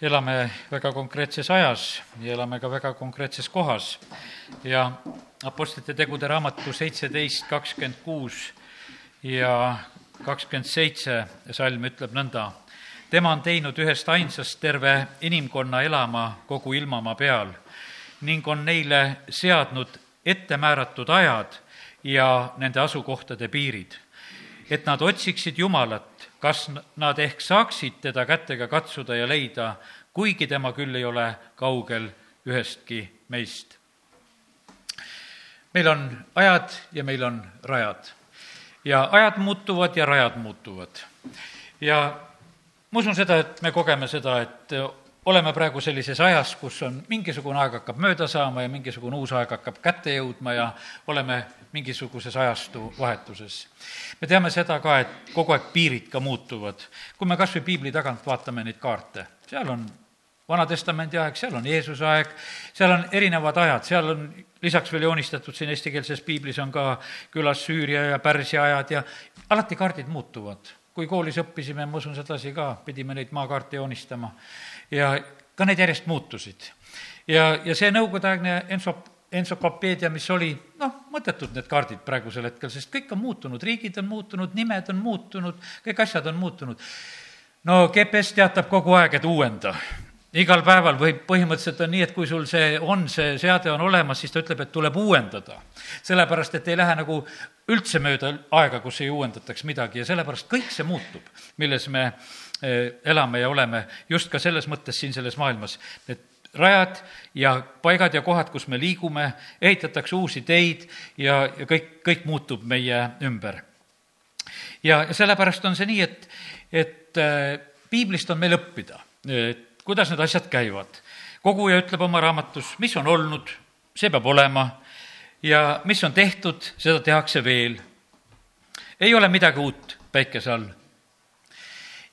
elame väga konkreetses ajas ja elame ka väga konkreetses kohas. ja Apostlite tegude raamatu seitseteist kakskümmend kuus ja kakskümmend seitse salm ütleb nõnda. tema on teinud ühest ainsast terve inimkonna elama kogu ilmamaa peal ning on neile seadnud ettemääratud ajad ja nende asukohtade piirid, et nad otsiksid Jumalat, kas nad ehk saaksid teda kätega katsuda ja leida, kuigi tema küll ei ole kaugel ühestki meist. meil on ajad ja meil on rajad. ja ajad muutuvad ja rajad muutuvad. ja ma usun seda, et me kogeme seda, et oleme praegu sellises ajas, kus on mingisugune aeg hakkab mööda saama ja mingisugune uus aeg hakkab kätte jõudma ja oleme mingisuguses ajastu vahetuses. me teame seda ka, et kogu aeg piirid ka muutuvad. kui me kas või piibli tagant vaatame neid kaarte, seal on Vana-testamendi aeg, seal on Jeesuse aeg, seal on erinevad ajad, seal on lisaks veel joonistatud siin eestikeelses piiblis on ka külas Süüria ja Pärsia ajad ja alati kaardid muutuvad. kui koolis õppisime, ma usun sedasi ka, pidime neid maakaarte joonistama ja ka need järjest muutusid. ja, ja see nõukogudeaegne enso-, entsüklopeedia, mis oli, noh, mõttetud need kaardid praegusel hetkel, sest kõik on muutunud, riigid on muutunud, nimed on muutunud, kõik asjad on muutunud. no GPS teatab kogu aeg, et uuenda igal päeval või põhimõtteliselt on nii, et kui sul see on, see seade on olemas, siis ta ütleb, et tuleb uuendada. sellepärast, et ei lähe nagu üldse mööda aega, kus ei uuendataks midagi ja sellepärast kõik see muutub, milles me eh, elame ja oleme just ka selles mõttes siin selles maailmas. Need rajad ja paigad ja kohad, kus me liigume, ehitatakse uusi teid ja, ja kõik, kõik muutub meie ümber. ja, ja sellepärast on see nii, et, et äh, piiblist on meil õppida, et kuidas need asjad käivad. koguja ütleb oma raamatus, mis on olnud, see peab olema ja mis on tehtud, seda tehakse veel. ei ole midagi uut päikese all.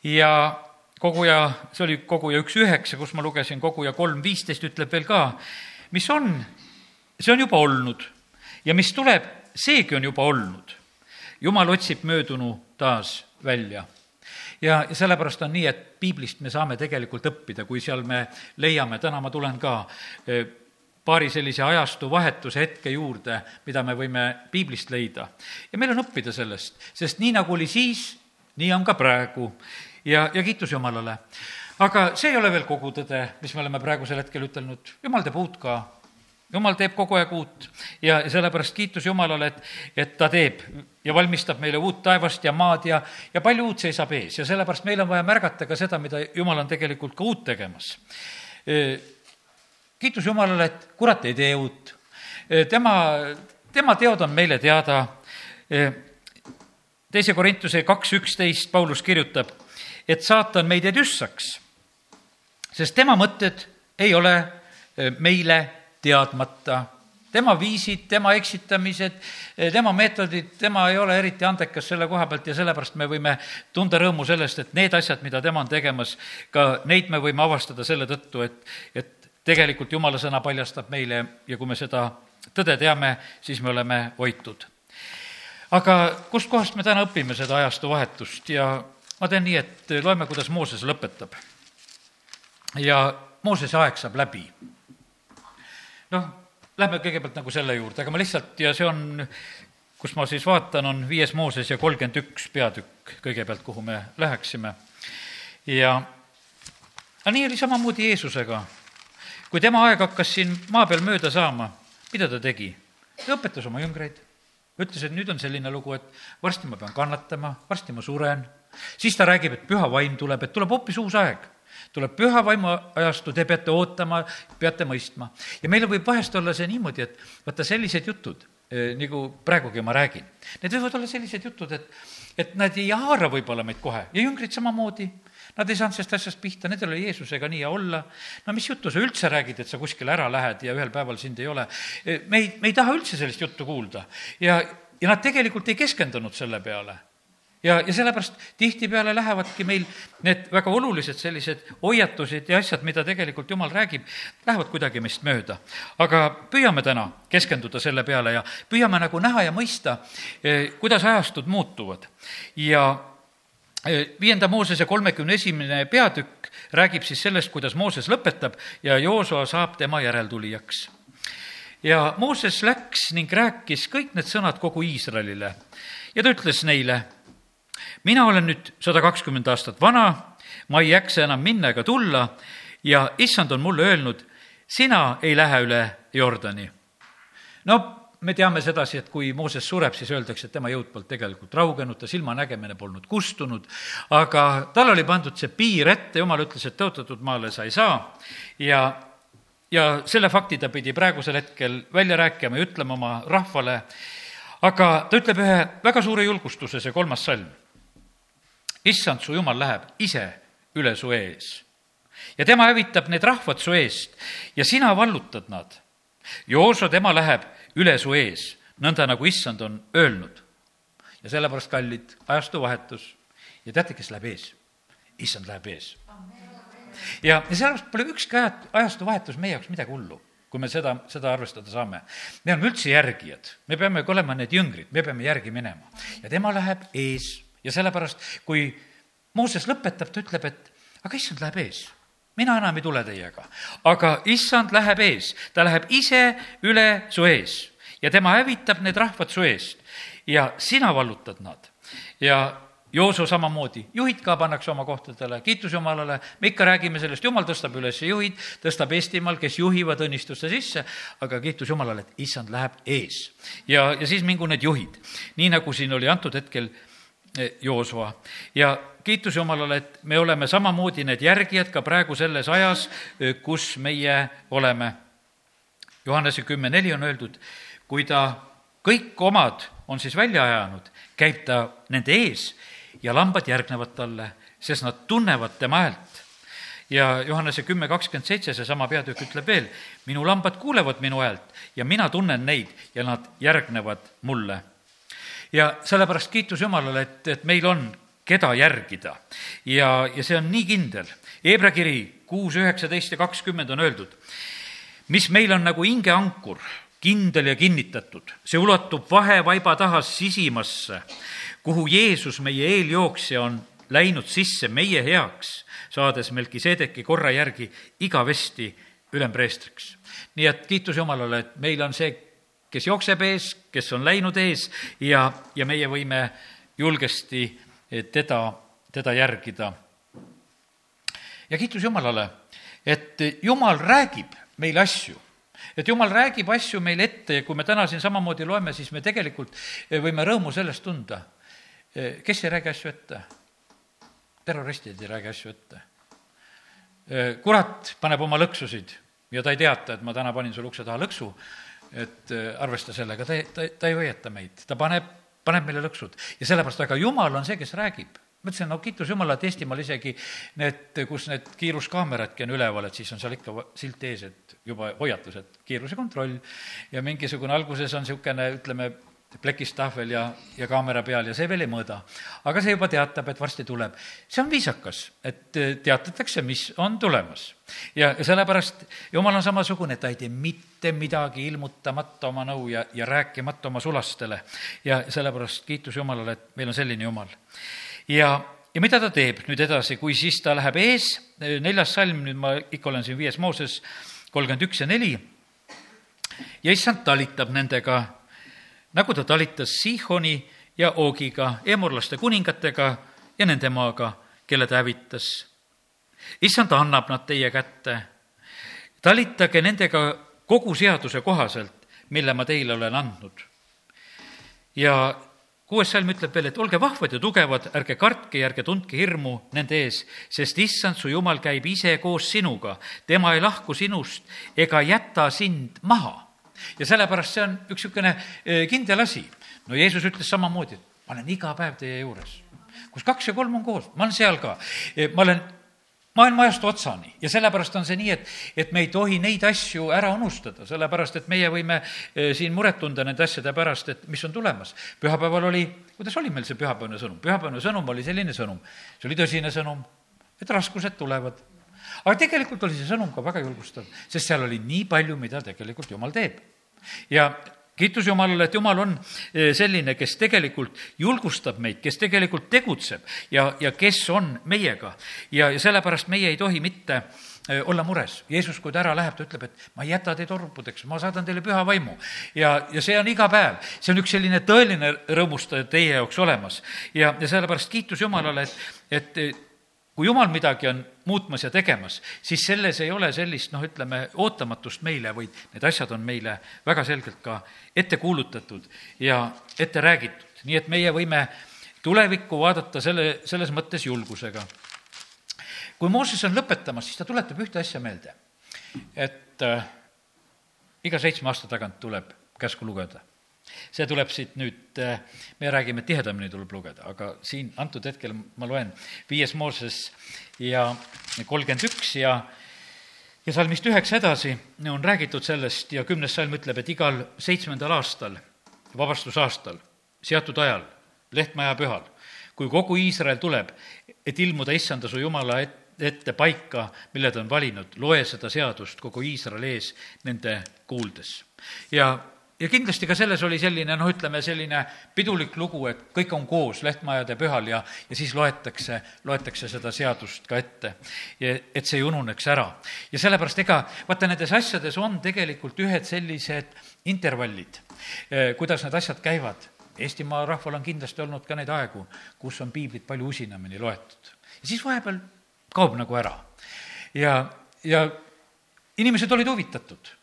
ja koguja, see oli koguja üks üheksa, kus ma lugesin, koguja kolm viisteist ütleb veel ka, mis on, see on juba olnud ja mis tuleb, seegi on juba olnud. jumal otsib möödunu taas välja ja, ja sellepärast on nii, et piiblist me saame tegelikult õppida, kui seal me leiame, täna ma tulen ka e, paari sellise ajastu vahetuse hetke juurde, mida me võime piiblist leida. ja meil on õppida sellest, sest nii, nagu oli siis, nii on ka praegu ja, ja kiitus Jumalale. aga see ei ole veel kogu tõde, mis me oleme praegusel hetkel ütelnud, Jumal teeb uut ka. Jumal teeb kogu aeg uut ja sellepärast kiitus Jumalale, et, et ta teeb ja valmistab meile uut taevast ja maad ja, ja palju uut seisab ees ja sellepärast meil on vaja märgata ka seda, mida Jumal on tegelikult ka uut tegemas. kiitus Jumalale, et kurat ei tee uut. tema, tema teod on meile teada. teise Korintuse kaks üksteist Paulus kirjutab et saatan meid ei tüssaks, sest tema mõtted ei ole meile teadmata. tema viisid, tema eksitamised, tema meetodid, tema ei ole eriti andekas selle koha pealt ja sellepärast me võime tunda rõõmu sellest, et need asjad, mida tema on tegemas, ka neid me võime avastada selle tõttu, et, et tegelikult jumala sõna paljastab meile ja kui me seda tõde teame, siis me oleme hoitud. aga kustkohast me täna õpime seda ajastu vahetust ja ma teen nii, et loeme, kuidas Mooses lõpetab. ja Moosese aeg saab läbi. noh, lähme kõigepealt nagu selle juurde, aga ma lihtsalt, ja see on, kus ma siis vaatan, on viies Mooses ja kolmkümmend üks peatükk kõigepealt, kuhu me läheksime. ja aga nii oli samamoodi Jeesusega. kui tema aeg hakkas siin maa peal mööda saama, mida ta tegi? ta õpetas oma jüngreid, ütles, et nüüd on selline lugu, et varsti ma pean kannatama, varsti ma suren siis ta räägib, et püha vaim tuleb, et tuleb hoopis uus aeg tuleb püha vaimu ajastu, te peate ootama, peate mõistma. ja meil võib vahest olla see niimoodi, et vaata, sellised jutud, eh, nagu praegugi ma räägin, need võivad olla sellised jutud, et, et nad ei haara võib-olla meid kohe ja jüngrid samamoodi. Nad ei saanud sellest asjast pihta, nendel oli Jeesusega nii ja olla. no mis juttu sa üldse räägid, et sa kuskile ära lähed ja ühel päeval sind ei ole? Eh, me ei, me ei taha üldse sellist juttu kuulda ja, ja nad tegelikult ei keskendunud selle peale ja, ja sellepärast tihtipeale lähevadki meil need väga olulised sellised hoiatused ja asjad, mida tegelikult Jumal räägib, lähevad kuidagi meist mööda. aga püüame täna keskenduda selle peale ja püüame nagu näha ja mõista, eh, kuidas ajastud muutuvad. ja eh, viienda Moosese kolmekümne esimene peatükk räägib siis sellest, kuidas Mooses lõpetab ja Joosua saab tema järeltulijaks. ja Mooses läks ning rääkis kõik need sõnad kogu Iisraelile ja ta ütles neile, mina olen nüüd sada kakskümmend aastat vana, ma ei jaksa enam minna ega tulla ja issand on mulle öelnud, sina ei lähe üle Jordani. no me teame sedasi, et kui Mooses sureb, siis öeldakse, et tema jõud polnud tegelikult raugenud, ta silmanägemine polnud kustunud, aga tal oli pandud see piir ette, jumal ütles, et tõotatud maale sa ei saa ja ja selle fakti ta pidi praegusel hetkel välja rääkima ja ütlema oma rahvale, aga ta ütleb ühe väga suure julgustuse, see kolmas salm. Issand, su jumal läheb ise üle su ees ja tema hävitab need rahvad su eest ja sina vallutad nad. Jooso, tema läheb üle su ees, nõnda nagu issand on öelnud. ja sellepärast, kallid, ajastu vahetus ja teate, kes läheb ees? issand läheb ees. ja, ja sellepärast pole ükski aja, ajastu vahetus meie jaoks midagi hullu kui me seda, seda arvestada saame. me oleme üldse järgijad, me peame ka olema need jüngrid, me peame järgi minema. ja tema läheb ees ja sellepärast, kui Mooses lõpetab, ta ütleb, et aga issand läheb ees. Mina enam ei tule teiega. aga issand läheb ees, ta läheb ise üle su ees. Ja tema hävitab need rahvad su eest. Ja sina vallutad nad. ja Jooso samamoodi, juhid ka pannakse oma kohtadele, kiitus Jumalale, me ikka räägime sellest, Jumal tõstab üles juhid, tõstab Eestimaal, kes juhivad õnnistuste sisse, aga kiitus Jumalale, et issand läheb ees. ja, ja siis mingu need juhid, nii nagu siin oli antud hetkel Joosua ja kiitus Jumalale, et me oleme samamoodi need järgijad ka praegu selles ajas, kus meie oleme. Johannese kümme neli on öeldud, kui ta kõik omad on siis välja ajanud, käib ta nende ees ja lambad järgnevad talle, sest nad tunnevad tema häält. ja Johannese kümme kakskümmend seitse, seesama peatükk ütleb veel, minu lambad kuulevad minu häält ja mina tunnen neid ja nad järgnevad mulle. Ja sellepärast kiitus Jumalale, et, et meil on keda järgida. ja, ja see on nii kindel. Hebra kiri kuus, üheksateist ja kakskümmend on öeldud, mis meil on nagu hingeankur, kindel ja kinnitatud, see ulatub vahevaiba taha sisimasse, kuhu Jeesus, meie eeljooksja, on läinud sisse meie heaks, saades Melkiseedeki korra järgi igavesti ülempreestriks. nii et kiitus Jumalale, et meil on see, kes jookseb ees, kes on läinud ees ja, ja meie võime julgesti teda, teda järgida. ja kiitus Jumalale, et Jumal räägib meile asju et jumal räägib asju meile ette ja kui me täna siin samamoodi loeme, siis me tegelikult võime rõõmu sellest tunda. kes ei räägi asju ette? terroristid ei räägi asju ette. kurat paneb oma lõksusid ja ta ei teata, et ma täna panin sul ukse taha lõksu, et arvesta sellega, ta, ta, ta ei hoiata meid, ta paneb paneb meile lõksud. Ja sellepärast, aga jumal on see, kes räägib. Ma ütlesin, no kiitus Jumala, et Eestimaal isegi need, kus need kiiruskaameradki on üleval, et siis on seal ikka silt ees, et juba hoiatus, et kiiruse kontroll. Ja mingisugune alguses on niisugune, ütleme, plekist tahvel ja, ja kaamera peal ja see veel ei mõõda. aga see juba teatab, et varsti tuleb. see on viisakas, et teatatakse, mis on tulemas. ja, sellepärast jumal on samasugune, ta ei tee mitte midagi ilmutamata oma nõu ja, ja rääkimata oma sulastele. ja sellepärast kiitus Jumalale, et meil on selline Jumal. ja, ja mida ta teeb nüüd edasi, kui siis ta läheb ees, neljas salm, nüüd ma ikka olen siin viies Mooses, kolmkümmend üks ja neli, ja issand talitab nendega nagu ta talitas Sihoni ja Oogiga, eemorlaste kuningatega ja nende maaga, kelle ta hävitas. issand annab nad teie kätte. talitage nendega kogu seaduse kohaselt, mille ma teile olen andnud. ja kuues salm ütleb veel, et olge vahvad ja tugevad, ärge kartke ja ärge tundke hirmu nende ees, sest issand, su jumal käib ise koos sinuga, tema ei lahku sinust ega jäta sind maha ja sellepärast see on üks niisugune e, kindel asi. no Jeesus ütles samamoodi, et ma olen iga päev teie juures. kus kaks ja kolm on koos, ma olen seal ka. E, ma olen maailma ajast otsani ja sellepärast on see nii, et, et me ei tohi neid asju ära unustada, sellepärast et meie võime e, siin muret tunda nende asjade pärast, et mis on tulemas. pühapäeval oli, kuidas oli meil see pühapäevane sõnum? pühapäevane sõnum oli selline sõnum, see oli tõsine sõnum, et raskused tulevad aga tegelikult oli see sõnum ka väga julgustav, sest seal oli nii palju, mida tegelikult Jumal teeb. ja kiitus Jumalale, et Jumal on eh, selline, kes tegelikult julgustab meid, kes tegelikult tegutseb ja, ja kes on meiega. ja, ja sellepärast meie ei tohi mitte eh, olla mures. Jeesus, kui ta ära läheb, ta ütleb, et ma ei jäta teid orpudeks, ma saadan teile püha vaimu. ja, ja see on iga päev, see on üks selline tõeline rõõmustaja teie jaoks olemas. ja, ja sellepärast kiitus Jumalale, et, et kui jumal midagi on muutmas ja tegemas, siis selles ei ole sellist, noh, ütleme, ootamatust meile, vaid need asjad on meile väga selgelt ka ette kuulutatud ja ette räägitud. nii et meie võime tulevikku vaadata selle, selles mõttes julgusega. kui Mooses on lõpetamas, siis ta tuletab ühte asja meelde, et äh, iga seitsme aasta tagant tuleb käsku lugeda see tuleb siit nüüd, äh, me räägime, tihedamini tuleb lugeda, aga siin antud hetkel ma loen viies Mooses ja kolmkümmend üks ja ja salmist üheksa edasi on räägitud sellest ja kümnes salm ütleb, et igal seitsmendal aastal, vabastusaastal, seatud ajal, lehtmaja pühal, kui kogu Iisrael tuleb, et ilmuda issanda su jumala ette, ette paika, mille ta on valinud, loe seda seadust kogu Iisraeli ees nende kuuldes. ja ja kindlasti ka selles oli selline, noh, ütleme selline pidulik lugu, et kõik on koos lehtmajade pühal ja, ja siis loetakse, loetakse seda seadust ka ette. et see ei ununeks ära. ja sellepärast ega vaata, nendes asjades on tegelikult ühed sellised intervallid, eh, kuidas need asjad käivad. Eestimaa rahval on kindlasti olnud ka neid aegu, kus on piiblit palju usinamini loetud. ja siis vahepeal kaob nagu ära. ja, ja inimesed olid huvitatud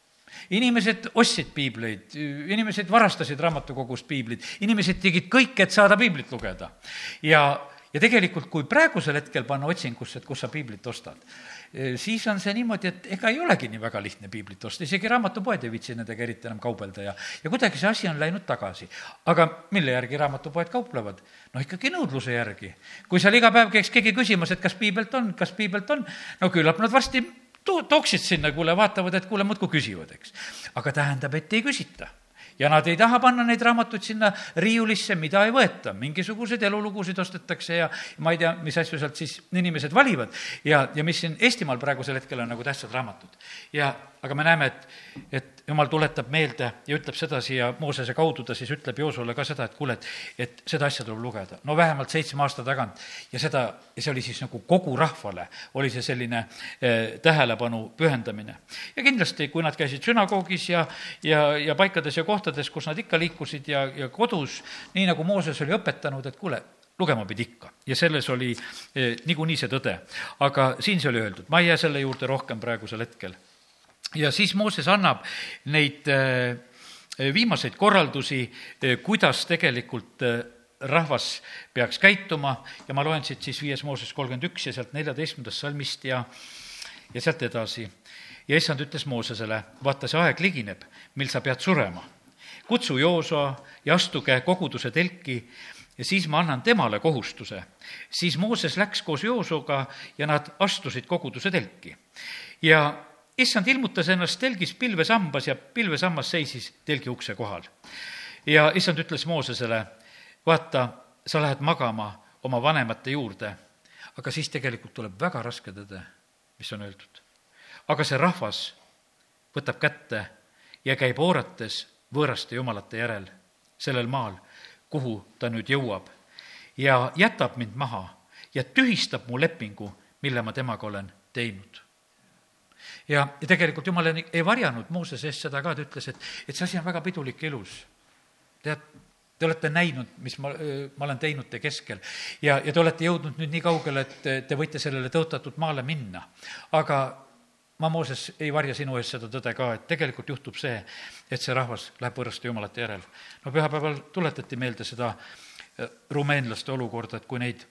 inimesed ostsid piibleid, inimesed varastasid raamatukogust piiblid, inimesed tegid kõik, et saada piiblit lugeda. ja, ja tegelikult, kui praegusel hetkel panna otsingusse, et kus sa piiblit ostad, eh, siis on see niimoodi, et ega ei olegi nii väga lihtne piiblit osta, isegi raamatupoed ei viitsi nendega eriti enam kaubelda ja, ja kuidagi see asi on läinud tagasi. aga mille järgi raamatupoed kauplevad? no ikkagi nõudluse järgi. kui seal iga päev käiks keegi küsimas, et kas piibelt on, kas piibelt on, no küllap nad varsti to-, tooksid sinna, kuule, vaatavad, et kuule, muudkui küsivad, eks. aga tähendab, et ei küsita ja nad ei taha panna neid raamatuid sinna riiulisse, mida ei võeta, mingisuguseid elulugusid ostetakse ja ma ei tea, mis asju sealt siis inimesed valivad ja, ja mis siin Eestimaal praegusel hetkel on nagu tähtsad raamatud. ja aga me näeme, et, et jumal tuletab meelde ja ütleb sedasi ja Moosese kaudu ta siis ütleb Joosule ka seda, et kuule, et, et seda asja tuleb lugeda. no vähemalt seitsme aasta tagant ja seda, see oli siis nagu kogu rahvale, oli see selline eh, tähelepanu pühendamine. ja kindlasti, kui nad käisid sünagoogis ja, ja, ja paikades ja kohtades, kus nad ikka liikusid ja, ja kodus, nii nagu Mooses oli õpetanud, et kuule, lugema pidi ikka ja selles oli eh, niikuinii see tõde. aga siin see oli öeldud, ma ei jää selle juurde rohkem praegusel hetkel ja siis Mooses annab neid äh, viimaseid korraldusi, äh, kuidas tegelikult äh, rahvas peaks käituma ja ma loen siit siis viies Mooses kolmkümmend üks ja sealt neljateistkümnendast salmist ja, ja sealt edasi. ja issand ütles Moosesele, vaata, see aeg ligineb, mil sa pead surema. kutsu Joosoa ja astuge koguduse telki ja siis ma annan temale kohustuse. siis Mooses läks koos Joosoga ja nad astusid koguduse telki. ja issand ilmutas ennast telgis pilvesambas ja pilvesammas seisis telgi ukse kohal. ja issand ütles Moosesele, vaata, sa lähed magama oma vanemate juurde, aga siis tegelikult tuleb väga raske tõde, mis on öeldud. aga see rahvas võtab kätte ja käib oorates võõraste jumalate järel sellel maal, kuhu ta nüüd jõuab ja jätab mind maha ja tühistab mu lepingu, mille ma temaga olen teinud ja, ja tegelikult jumal ei, ei varjanud Moosese eest seda ka, ta ütles, et, et see asi on väga pidulik ja ilus. tead, te olete näinud, mis ma, ma olen teinud te keskel ja, ja te olete jõudnud nüüd nii kaugele, et te võite sellele tõotatud maale minna. aga ma, Mooses, ei varja sinu ees seda tõde ka, et tegelikult juhtub see, et see rahvas läheb võõraste jumalate järel. no pühapäeval tuletati meelde seda rumeenlaste olukorda, et kui neid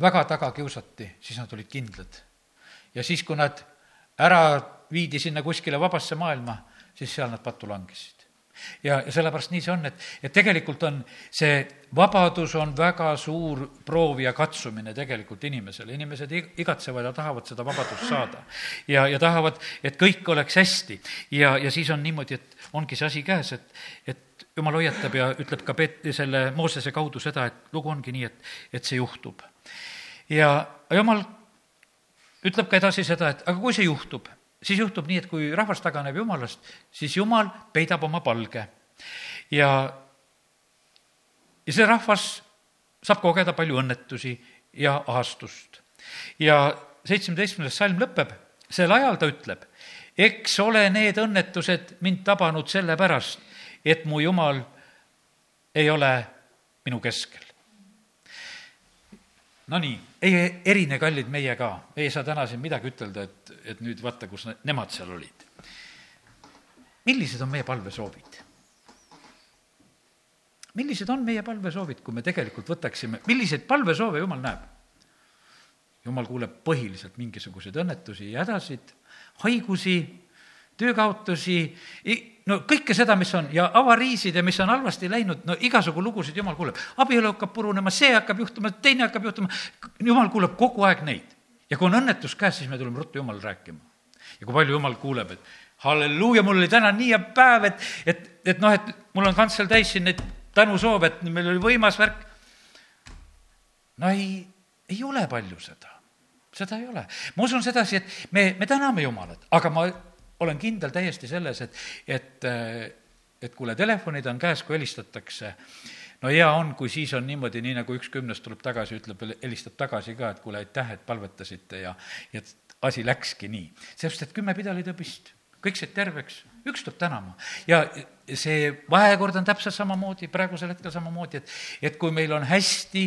väga taga kiusati, siis nad olid kindlad. ja siis, kui nad ära viidi sinna kuskile vabasse maailma, siis seal nad pattu langesid. ja, ja sellepärast nii see on, et, et tegelikult on see vabadus on väga suur proov ja katsumine tegelikult inimesele, inimesed igatsevad ja tahavad seda vabadust saada. ja, ja tahavad, et kõik oleks hästi ja, ja siis on niimoodi, et ongi see asi käes, et, et jumal hoiatab ja ütleb ka Peet-, selle Moosese kaudu seda, et lugu ongi nii, et, et see juhtub. ja jumal ütleb ka edasi seda, et aga kui see juhtub, siis juhtub nii, et kui rahvas taganeb jumalast, siis jumal peidab oma palge ja, ja see rahvas saab kogeda palju õnnetusi ja ahastust. ja seitsmeteistkümnes salm lõpeb, sel ajal ta ütleb, eks ole need õnnetused mind tabanud sellepärast, et mu jumal ei ole minu keskel. Nonii, ei erine, kallid, meie ka, me ei saa täna siin midagi ütelda, et, et nüüd vaata, kus nemad seal olid. millised on meie palvesoovid? millised on meie palvesoovid, kui me tegelikult võtaksime, milliseid palvesoove Jumal näeb? Jumal kuuleb põhiliselt mingisuguseid õnnetusi ja hädasid, haigusi, töökaotusi, no kõike seda, mis on ja avariisid ja mis on halvasti läinud, no igasugu lugusid Jumal kuuleb. abielu hakkab purunema, see hakkab juhtuma, teine hakkab juhtuma, Jumal kuuleb kogu aeg neid. ja kui on õnnetus käes, siis me tuleme ruttu Jumalale rääkima. ja kui palju Jumal kuuleb, et halleluuja, mul oli täna nii hea päev, et, et, et noh, et mul on kantsel täis siin neid tänusoove, et meil oli võimas värk. no ei, ei ole palju seda, seda ei ole. ma usun sedasi, et me, me täname Jumalat, aga ma olen kindel täiesti selles, et, et, et kuule, telefonid on käes, kui helistatakse no hea on, kui siis on niimoodi, nii nagu üks kümnest tuleb tagasi, ütleb, helistab tagasi ka, et kuule, aitäh, et palvetasite ja, ja asi läkski nii. sellepärast, et kümme pidalitõbist, kõik said terveks, üks tuleb tänama. ja see vahekord on täpselt samamoodi, praegusel hetkel samamoodi, et, et kui meil on hästi,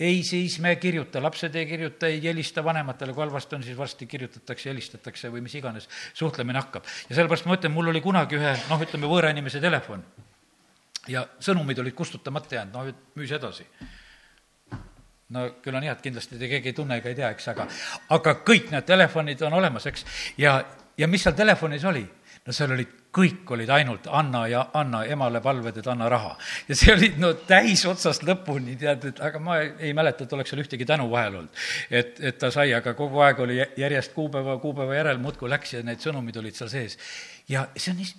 ei, siis me ei kirjuta, lapsed ei kirjuta, ei helista vanematele, kui halvasti on, siis varsti kirjutatakse, helistatakse või mis iganes, suhtlemine hakkab. ja sellepärast ma ütlen, mul oli kunagi ühe, noh, ütleme võõra inimese telefon. Ja sõnumid olid kustutamata jäänud, noh, müüs edasi. No küll on hea, et kindlasti te keegi ei tunne ega ei tea, eks, aga, aga kõik need telefonid on olemas, eks, ja, ja mis seal telefonis oli? no seal olid, kõik olid ainult anna ja anna emale palved, et anna raha. ja see oli no täis otsast lõpuni, tead, et aga ma ei mäleta, et oleks seal ühtegi tänu vahel olnud. et, et ta sai, aga kogu aeg oli järjest kuupäeva, kuupäeva järel muudkui läks ja need sõnumid olid seal sees. ja see on nii,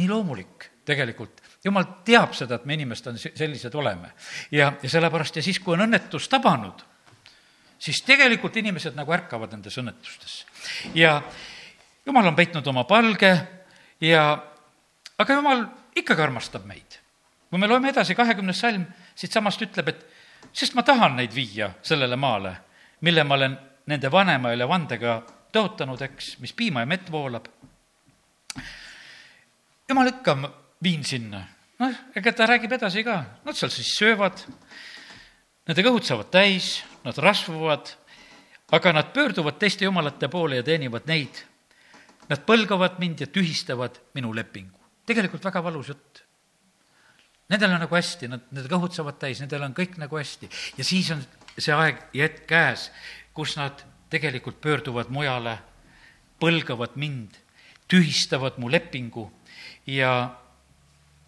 nii loomulik tegelikult. jumal teab seda, et me inimestena sellised oleme. ja, ja sellepärast ja siis, kui on õnnetus tabanud, siis tegelikult inimesed nagu ärkavad nendes õnnetustes. ja jumal on peitnud oma palge ja aga jumal ikkagi armastab meid. kui me loeme edasi, kahekümnes salm siitsamast ütleb, et sest ma tahan neid viia sellele maale, mille ma olen nende vanemaile vandega tõotanud, eks, mis piima ja mett voolab. jumal ikka viin sinna. noh, ega ta räägib edasi ka, nad seal siis söövad, nende kõhud saavad täis, nad rasvuvad, aga nad pöörduvad teiste jumalate poole ja teenivad neid Nad põlgavad mind ja tühistavad minu lepingu. tegelikult väga valus jutt. Nendel on nagu hästi, nad, nende kõhud saavad täis, nendel on kõik nagu hästi. ja siis on see aeg ja hetk käes, kus nad tegelikult pöörduvad mujale, põlgavad mind, tühistavad mu lepingu ja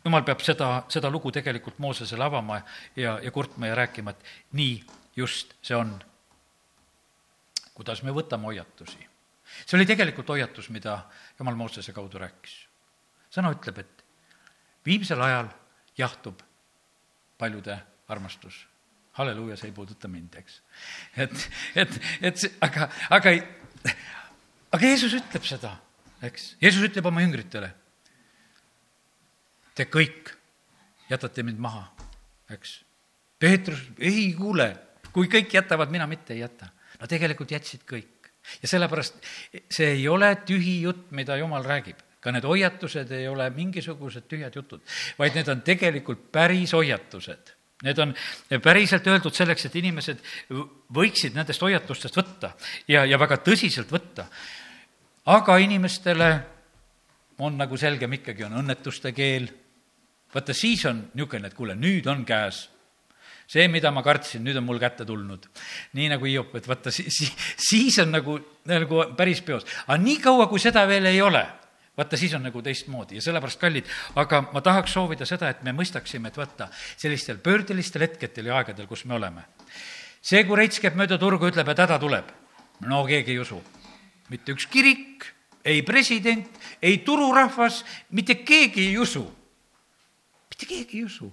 jumal peab seda, seda lugu tegelikult Moosesele avama ja, ja kurtma ja rääkima, et nii just see on. kuidas me võtame hoiatusi? See oli tegelikult hoiatus, mida jumal Moosese kaudu rääkis. sõna ütleb, et viimsel ajal jahtub paljude armastus. halleluuja, see ei puuduta mind, eks. et, et, et see, aga, aga, aga Jeesus ütleb seda, eks. Jeesus ütleb oma jüngritele, te kõik jätate mind maha, eks. Peetrus, ei kuule, kui kõik jätavad, mina mitte ei jäta. no tegelikult jätsid kõik ja sellepärast see ei ole tühi jutt, mida jumal räägib. ka need hoiatused ei ole mingisugused tühjad jutud, vaid need on tegelikult päris hoiatused. Need on päriselt öeldud selleks, et inimesed võiksid nendest hoiatustest võtta ja, ja väga tõsiselt võtta. aga inimestele on nagu selgem ikkagi, on õnnetuste keel, vaata siis on niisugune, et kuule, nüüd on käes see, mida ma kartsin, nüüd on mul kätte tulnud. nii nagu Hiop, et vaata, siis, siis on nagu, nagu päris peos. aga niikaua, kui seda veel ei ole, vaata, siis on nagu teistmoodi ja sellepärast, kallid, aga ma tahaks soovida seda, et me mõistaksime, et vaata, sellistel pöördelistel hetkedel ja aegadel, kus me oleme, see, kui reits käib mööda turgu, ütleb, et häda tuleb, no keegi ei usu. mitte üks kirik, ei president, ei tururahvas, mitte keegi ei usu. mitte keegi ei usu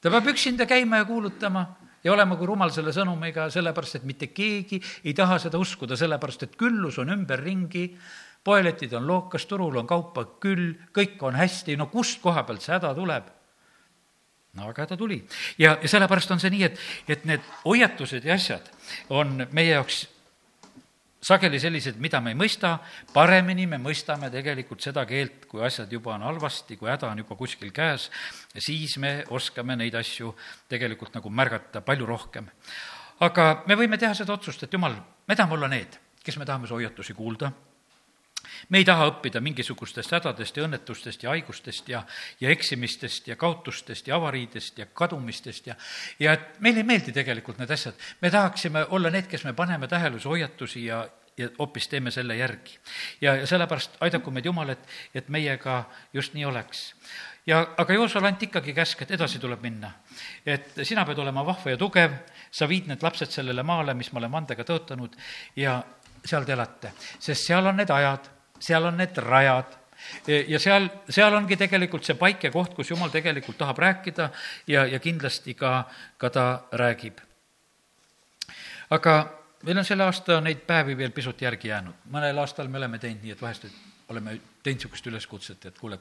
ta peab üksinda käima ja kuulutama ja olema kui rumal selle sõnumiga, sellepärast et mitte keegi ei taha seda uskuda, sellepärast et küllus on ümberringi, poeletid on lookas, turul on kaupa küll, kõik on hästi, no kust koha pealt see häda tuleb? no aga ta tuli. ja, ja sellepärast on see nii, et, et need hoiatused ja asjad on meie jaoks sageli sellised, mida me ei mõista, paremini me mõistame tegelikult seda keelt, kui asjad juba on halvasti, kui häda on juba kuskil käes, siis me oskame neid asju tegelikult nagu märgata palju rohkem. aga me võime teha seda otsust, et jumal, me tahame olla need, kes me tahame su hoiatusi kuulda me ei taha õppida mingisugustest hädadest ja õnnetustest ja haigustest ja, ja eksimistest ja kaotustest ja avariidest ja kadumistest ja, ja et meile ei meeldi tegelikult need asjad. me tahaksime olla need, kes me paneme tähele hoiatusi ja, ja hoopis teeme selle järgi. ja, ja sellepärast aidaku meid Jumal, et, et meiega just nii oleks. ja aga Joosule anti ikkagi käsk, et edasi tuleb minna. et sina pead olema vahva ja tugev, sa viid need lapsed sellele maale, mis ma olen vandega tõotanud ja seal te elate, sest seal on need ajad seal on need rajad ja seal, seal ongi tegelikult see paik ja koht, kus jumal tegelikult tahab rääkida ja, ja kindlasti ka, ka ta räägib. aga meil on selle aasta neid päevi veel pisut järgi jäänud, mõnel aastal me oleme teinud nii, et vahest oleme teinud niisugust üleskutset, et kuule,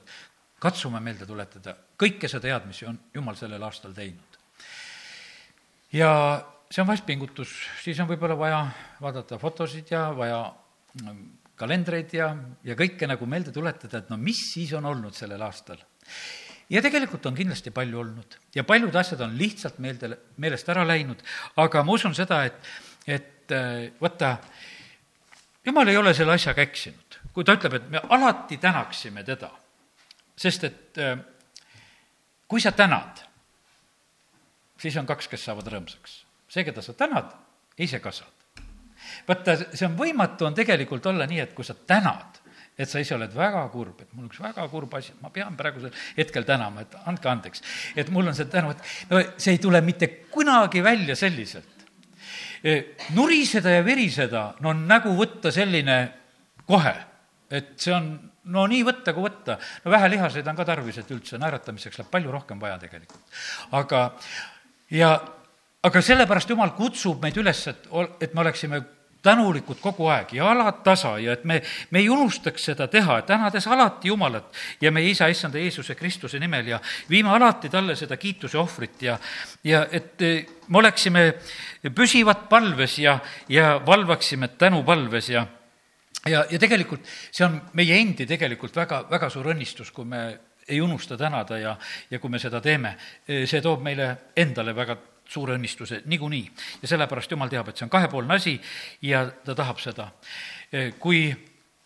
katsume meelde tuletada kõike seda head, mis on Jumal sellel aastal teinud. ja see on vahest pingutus, siis on võib-olla vaja vaadata fotosid ja vaja kalendreid ja, ja kõike nagu meelde tuletada, et no mis siis on olnud sellel aastal. ja tegelikult on kindlasti palju olnud ja paljud asjad on lihtsalt meelde, meelest ära läinud, aga ma usun seda, et, et äh, vaata, jumal ei ole selle asjaga eksinud, kui ta ütleb, et me alati tänaksime teda, sest et äh, kui sa tänad, siis on kaks, kes saavad rõõmsaks. see, keda sa tänad, ise ka saad vaata, see on võimatu, on tegelikult olla nii, et kui sa tänad, et sa ise oled väga kurb, et mul on üks väga kurb asi, ma pean praegusel hetkel tänama, et andke andeks, et mul on see tänu, et no see ei tule mitte kunagi välja selliselt. nuriseda ja viriseda, no nägu võtta selline kohe, et see on no nii võtta kui võtta. no vähe lihaseid on ka tarvis, et üldse naeratamiseks läheb palju rohkem vaja tegelikult. aga, ja aga sellepärast Jumal kutsub meid üles, et, et me oleksime tänulikud kogu aeg ja alatasa ja et me, me ei unustaks seda teha, tänades alati Jumalat ja meie isa, issanda Jeesuse Kristuse nimel ja viime alati talle seda kiituse ohvrit ja, ja et eh, me oleksime püsivad palves ja, ja valvaksime tänupalves ja ja, ja tegelikult see on meie endi tegelikult väga, väga suur õnnistus, kui me ei unusta tänada ja, ja kui me seda teeme, see toob meile endale väga suure õnnistuse niikuinii. ja sellepärast Jumal teab, et see on kahepoolne asi ja ta tahab seda. kui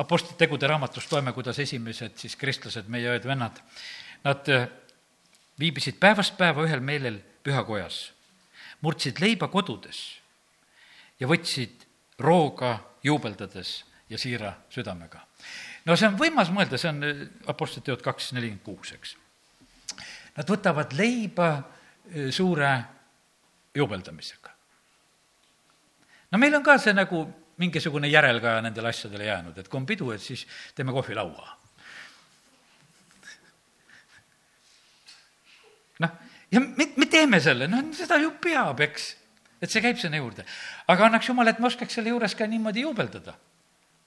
Apostlite tegude raamatust loeme, kuidas esimesed siis kristlased, meie õed-vennad, nad viibisid päevast päeva ühel meelel pühakojas, murdsid leiba kodudes ja võtsid rooga juubeldades ja siira südamega. no see on võimas mõelda, see on Apostlite teod kaks nelikümmend kuus, eks. Nad võtavad leiba suure juubeldamisega. no meil on ka see nagu mingisugune järelkaja nendele asjadele jäänud, et kui on pidu, et siis teeme kohvilaua. noh, ja me, me teeme selle, noh, seda ju peab, eks, et see käib sinna juurde. aga annaks jumal, et me oskaks selle juures ka niimoodi juubeldada.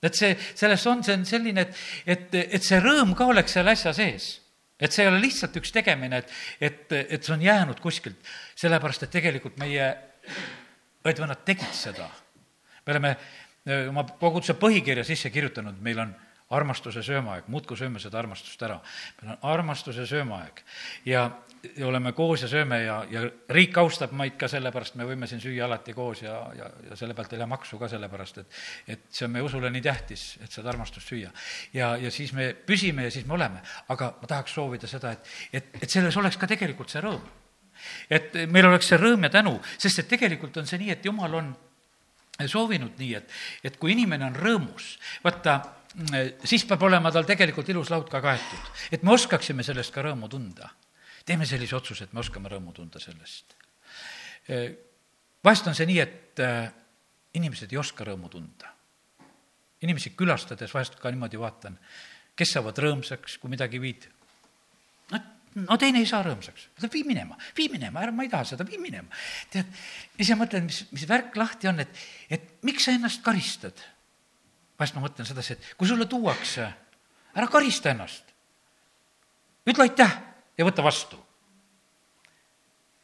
et see, selles on, see on selline, et, et, et see rõõm ka oleks seal asja sees et see ei ole lihtsalt üks tegemine, et, et, et see on jäänud kuskilt, sellepärast et tegelikult meie õed-vennad tegid seda. me oleme oma koguduse põhikirja sisse kirjutanud, meil on armastuse söömaaeg, muudkui sööme seda armastust ära. meil on armastuse söömaaeg ja, ja oleme koos ja sööme ja, ja riik austab meid ka sellepärast, me võime siin süüa alati koos ja, ja, ja selle pealt ei lähe maksu ka sellepärast, et et see on meie usule nii tähtis, et seda armastust süüa. ja, ja siis me püsime ja siis me oleme. aga ma tahaks soovida seda, et, et, et selles oleks ka tegelikult see rõõm. et meil oleks see rõõm ja tänu, sest et tegelikult on see nii, et jumal on soovinud nii, et, et kui inimene on rõõmus, vaata, siis peab olema tal tegelikult ilus laud ka kaetud, et me oskaksime sellest ka rõõmu tunda teeme sellise otsuse, et me oskame rõõmu tunda sellest. vahest on see nii, et äh, inimesed ei oska rõõmu tunda. inimesi külastades vahest ka niimoodi vaatan, kes saavad rõõmsaks, kui midagi viid. no, no teine ei saa rõõmsaks, vii minema, vii minema, ära, ma ei taha seda, vii minema. tead, ise mõtlen, mis, mis värk lahti on, et, et miks sa ennast karistad vahest ma mõtlen sedasi, et kui sulle tuuakse, ära karista ennast. ütle aitäh ja võta vastu.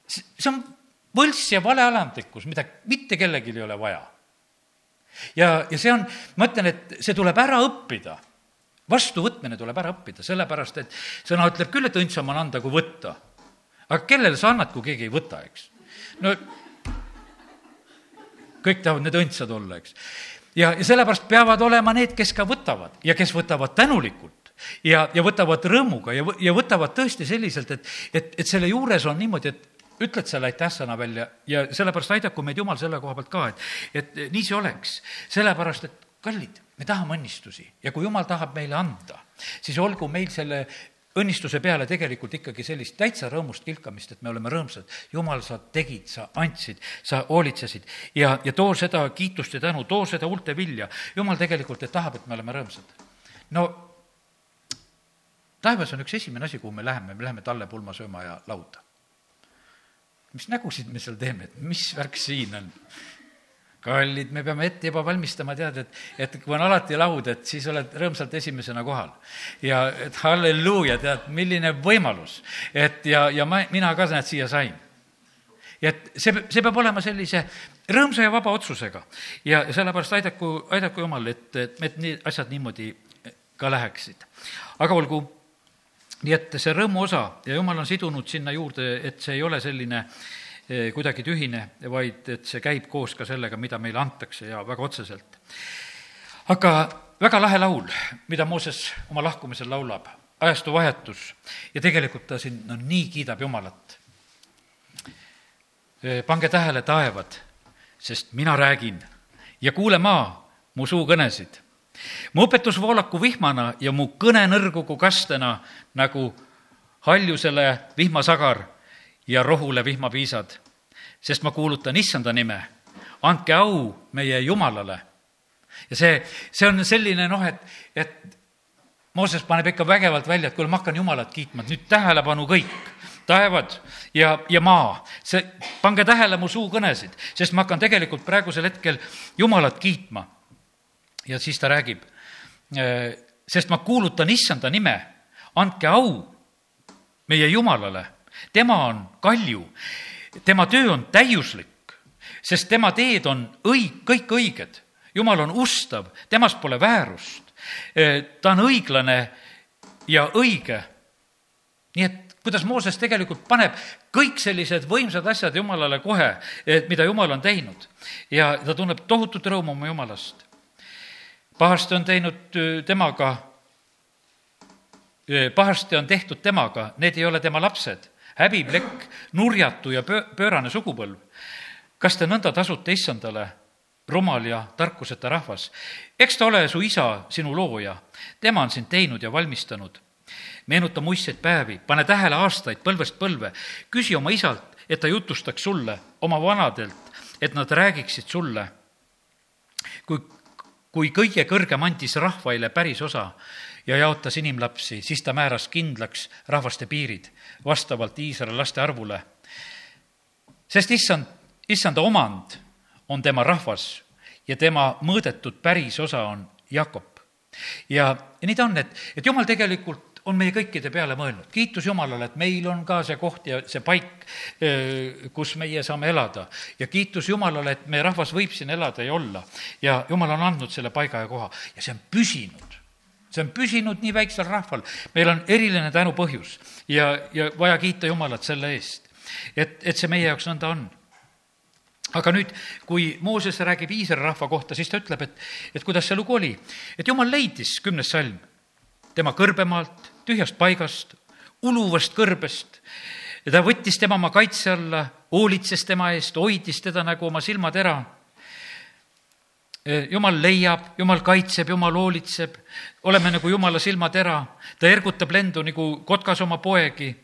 see on võlts ja valealandlikkus, mida mitte kellelgi ei ole vaja. ja, ja see on, ma ütlen, et see tuleb ära õppida vastuvõtmine tuleb ära õppida, sellepärast et sõna ütleb küll, et õndsam on anda kui võtta. aga kellele sa annad, kui keegi ei võta, eks? no kõik tahavad need õndsad olla, eks. ja, ja sellepärast peavad olema need, kes ka võtavad ja kes võtavad tänulikult ja, ja võtavad rõõmuga ja, ja võtavad tõesti selliselt, et, et, et selle juures on niimoodi, et ütled selle aitäh-sõna välja ja sellepärast aidaku meid Jumal selle koha pealt ka, et, et nii see oleks. sellepärast, et kallid, me tahame õnnistusi ja kui Jumal tahab meile anda, siis olgu meil selle õnnistuse peale tegelikult ikkagi sellist täitsa rõõmust kilkamist, et me oleme rõõmsad. jumal, sa tegid, sa andsid, sa hoolitsesid ja, ja too seda kiitust ja tänu, too seda huulte vilja. jumal tegelikult, et tahab, et me oleme rõõmsad. no taevas on üks esimene asi, kuhu me läheme, me läheme talle pulma sööma ja lauda. mis nägusid me seal teeme, et mis värk siin on? kallid, me peame ette juba valmistama, tead, et, et kui on alati laud, et siis oled rõõmsalt esimesena kohal. ja et halleluuja, tead, milline võimalus, et ja, ja ma, mina ka näed, siia sain. ja et see, see peab olema sellise rõõmsa ja vaba otsusega ja sellepärast aidaku, aidaku Jumal, et, et, et need asjad niimoodi ka läheksid. aga olgu, nii et see rõõmu osa ja Jumal on sidunud sinna juurde, et see ei ole selline Eh, kuidagi tühine, vaid et see käib koos ka sellega, mida meile antakse ja väga otseselt. aga väga lahe laul, mida Mooses oma lahkumisel laulab, ajastu vahetus ja tegelikult ta siin no nii kiidab Jumalat. Eh, pange tähele, taevad, sest mina räägin ja kuule maa mu suukõnesid. Mu õpetus voolaku vihmana ja mu kõne nõrgugu kastena nagu haljusele vihmasagar ja rohule vihmapiisad. sest ma kuulutan issanda nime, andke au meie Jumalale. ja see, see on selline noh, et, et Mooses paneb ikka vägevalt välja, et kuule, ma hakkan Jumalat kiitma, et nüüd tähelepanu kõik, taevad ja, ja maa, see, pange tähele mu suukõnesid, sest ma hakkan tegelikult praegusel hetkel Jumalat kiitma. Ja siis ta räägib, sest ma kuulutan issanda nime, andke au meie Jumalale tema on kalju, tema töö on täiuslik, sest tema teed on õig-, kõik õiged. jumal on ustav, temas pole väärust. ta on õiglane ja õige. nii et kuidas Mooses tegelikult paneb kõik sellised võimsad asjad Jumalale kohe, mida Jumal on teinud. ja ta tunneb tohutut rõõmu oma Jumalast. Pahasti on teinud temaga, pahasti on tehtud temaga, need ei ole tema lapsed häbiplekk, nurjatu ja pöö-, pöörane sugupõlv. kas te nõnda tasute issandale, rumal ja tarkuseta rahvas? eks ta ole su isa, sinu looja, tema on sind teinud ja valmistanud. meenuta muistseid päevi, pane tähele aastaid põlvest põlve, küsi oma isalt, et ta jutustaks sulle, oma vanadelt, et nad räägiksid sulle. kui, kui kõige kõrgem andis rahvaile päris osa, ja jaotas inimlapsi, siis ta määras kindlaks rahvaste piirid vastavalt Iisraeli laste arvule. sest issand, issanda omand on tema rahvas ja tema mõõdetud päris osa on Jakob. ja, nii ta on, et, et jumal tegelikult on meie kõikide peale mõelnud. kiitus Jumalale, et meil on ka see koht ja see paik, kus meie saame elada. ja kiitus Jumalale, et meie rahvas võib siin elada ja olla. ja Jumal on andnud selle paiga ja koha ja see on püsinud see on püsinud nii väiksel rahval, meil on eriline tänupõhjus ja, ja vaja kiita Jumalat selle eest, et, et see meie jaoks nõnda on aga nüüd, kui Mooses räägib Iisraeli rahva kohta, siis ta ütleb, et, et kuidas see lugu oli. et jumal leidis, kümnes salm, tema kõrbemaalt, tühjast paigast, uluvast kõrbest ja ta võttis tema oma kaitse alla, hoolitses tema eest, hoidis teda nagu oma silmatera Eh, jumal leiab, jumal kaitseb, jumal hoolitseb, oleme nagu jumala silmatera, ta ergutab lendu nagu kotkas oma poegi.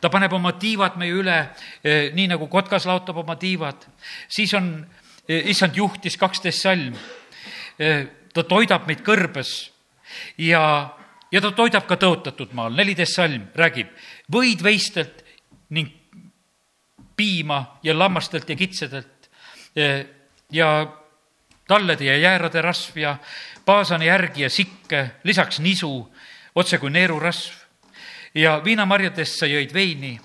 ta paneb oma tiivad meie üle, eh, nii nagu kotkas laotab oma tiivad. siis on, eh, issand juhtis kaksteist salm. ta toidab meid kõrbes ja, ja ta toidab ka tõotatud maal, neliteist salm räägib võid veistelt ning piima ja lammastelt ja kitsedelt ja tallede ja jäärade rasv ja paasani järgi ja sikke, lisaks nisu, otse kui neerurasv. ja viinamarjadest sa jõid veini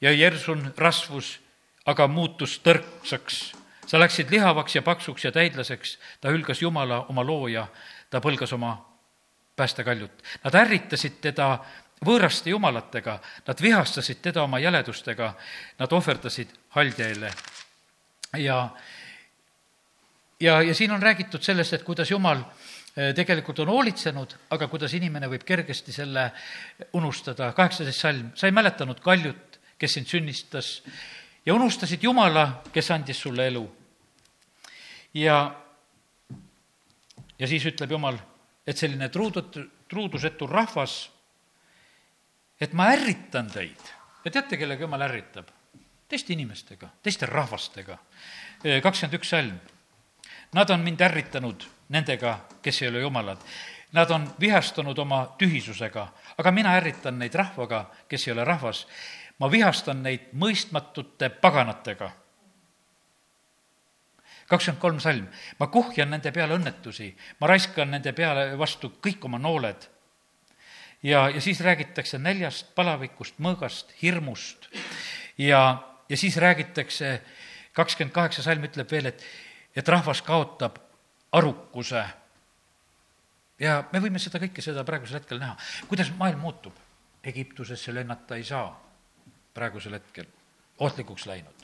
ja Jersun rasvus aga muutus tõrksaks. sa läksid lihavaks ja paksuks ja täidlaseks, ta hülgas Jumala, oma looja, ta põlgas oma päästekaljut. Nad ärritasid teda võõraste jumalatega, nad vihastasid teda oma jäledustega, nad ohverdasid haldjaile. ja, ja, ja siin on räägitud sellest, et kuidas Jumal eh, tegelikult on hoolitsenud, aga kuidas inimene võib kergesti selle unustada. kaheksateist salm, sa ei mäletanud kaljut, kes sind sünnistas ja unustasid Jumala, kes andis sulle elu. ja, ja siis ütleb Jumal, et selline truudut-, truudusetu rahvas et ma ärritan teid ja teate, kellega jumal ärritab? teiste inimestega, teiste rahvastega. kakskümmend üks salm. Nad on mind ärritanud nendega, kes ei ole jumalad. Nad on vihastanud oma tühisusega, aga mina ärritan neid rahvaga, kes ei ole rahvas. ma vihastan neid mõistmatute paganatega. Kakskümmend kolm salm. ma kuhjan nende peale õnnetusi, ma raiskan nende peale vastu kõik oma nooled ja, ja siis räägitakse näljast, palavikust, mõõgast, hirmust ja, ja siis räägitakse, kakskümmend kaheksa salm ütleb veel, et, et rahvas kaotab arukuse. ja me võime seda kõike, seda praegusel hetkel näha. kuidas maailm muutub? Egiptusesse lennata ei saa praegusel hetkel, ohtlikuks läinud.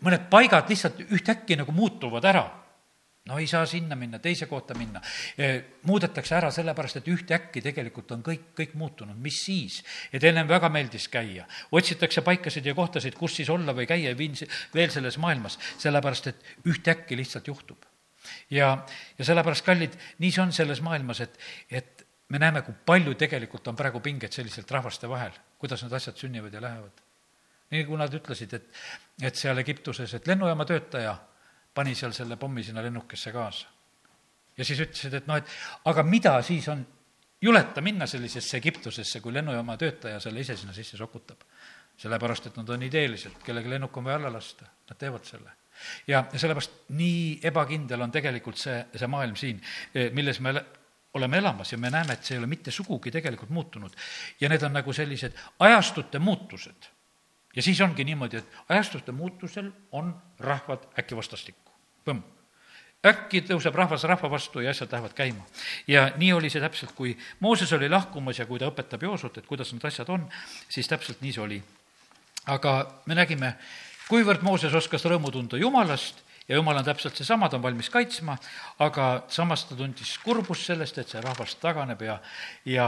Mõned paigad lihtsalt ühtäkki nagu muutuvad ära no ei saa sinna minna, teise kohta minna. muudetakse ära sellepärast, et ühtäkki tegelikult on kõik, kõik muutunud, mis siis? et ennem väga meeldis käia, otsitakse paikasid ja kohtasid, kus siis olla või käia viin veel selles maailmas, sellepärast et ühtäkki lihtsalt juhtub. ja, ja sellepärast, kallid, nii see on selles maailmas, et, et me näeme, kui palju tegelikult on praegu pinget selliselt rahvaste vahel, kuidas need asjad sünnivad ja lähevad. Nii nagu nad ütlesid, et, et seal Egiptuses, et lennujaama töötaja pani seal selle pommi sinna lennukisse kaasa. ja siis ütlesid, et noh, et aga mida siis on, juleta minna sellisesse Egiptusesse, kui lennujaama töötaja selle ise sinna sisse sokutab. sellepärast, et nad on ideelised, kellegi lennuk on vaja alla lasta, nad teevad selle. ja, ja sellepärast nii ebakindel on tegelikult see, see maailm siin, eh, milles me oleme elamas ja me näeme, et see ei ole mitte sugugi tegelikult muutunud. ja need on nagu sellised ajastute muutused ja siis ongi niimoodi, et ajastute muutusel on rahvad äkki vastastikku. põmm. äkki tõuseb rahvas rahva vastu ja asjad lähevad käima. ja nii oli see täpselt, kui Mooses oli lahkumas ja kui ta õpetab Joosut, et kuidas need asjad on, siis täpselt nii see oli. aga me nägime, kuivõrd Mooses oskas rõõmu tunda Jumalast ja Jumal on täpselt seesama, ta on valmis kaitsma, aga samas ta tundis kurbust sellest, et see rahvas taganeb ja, ja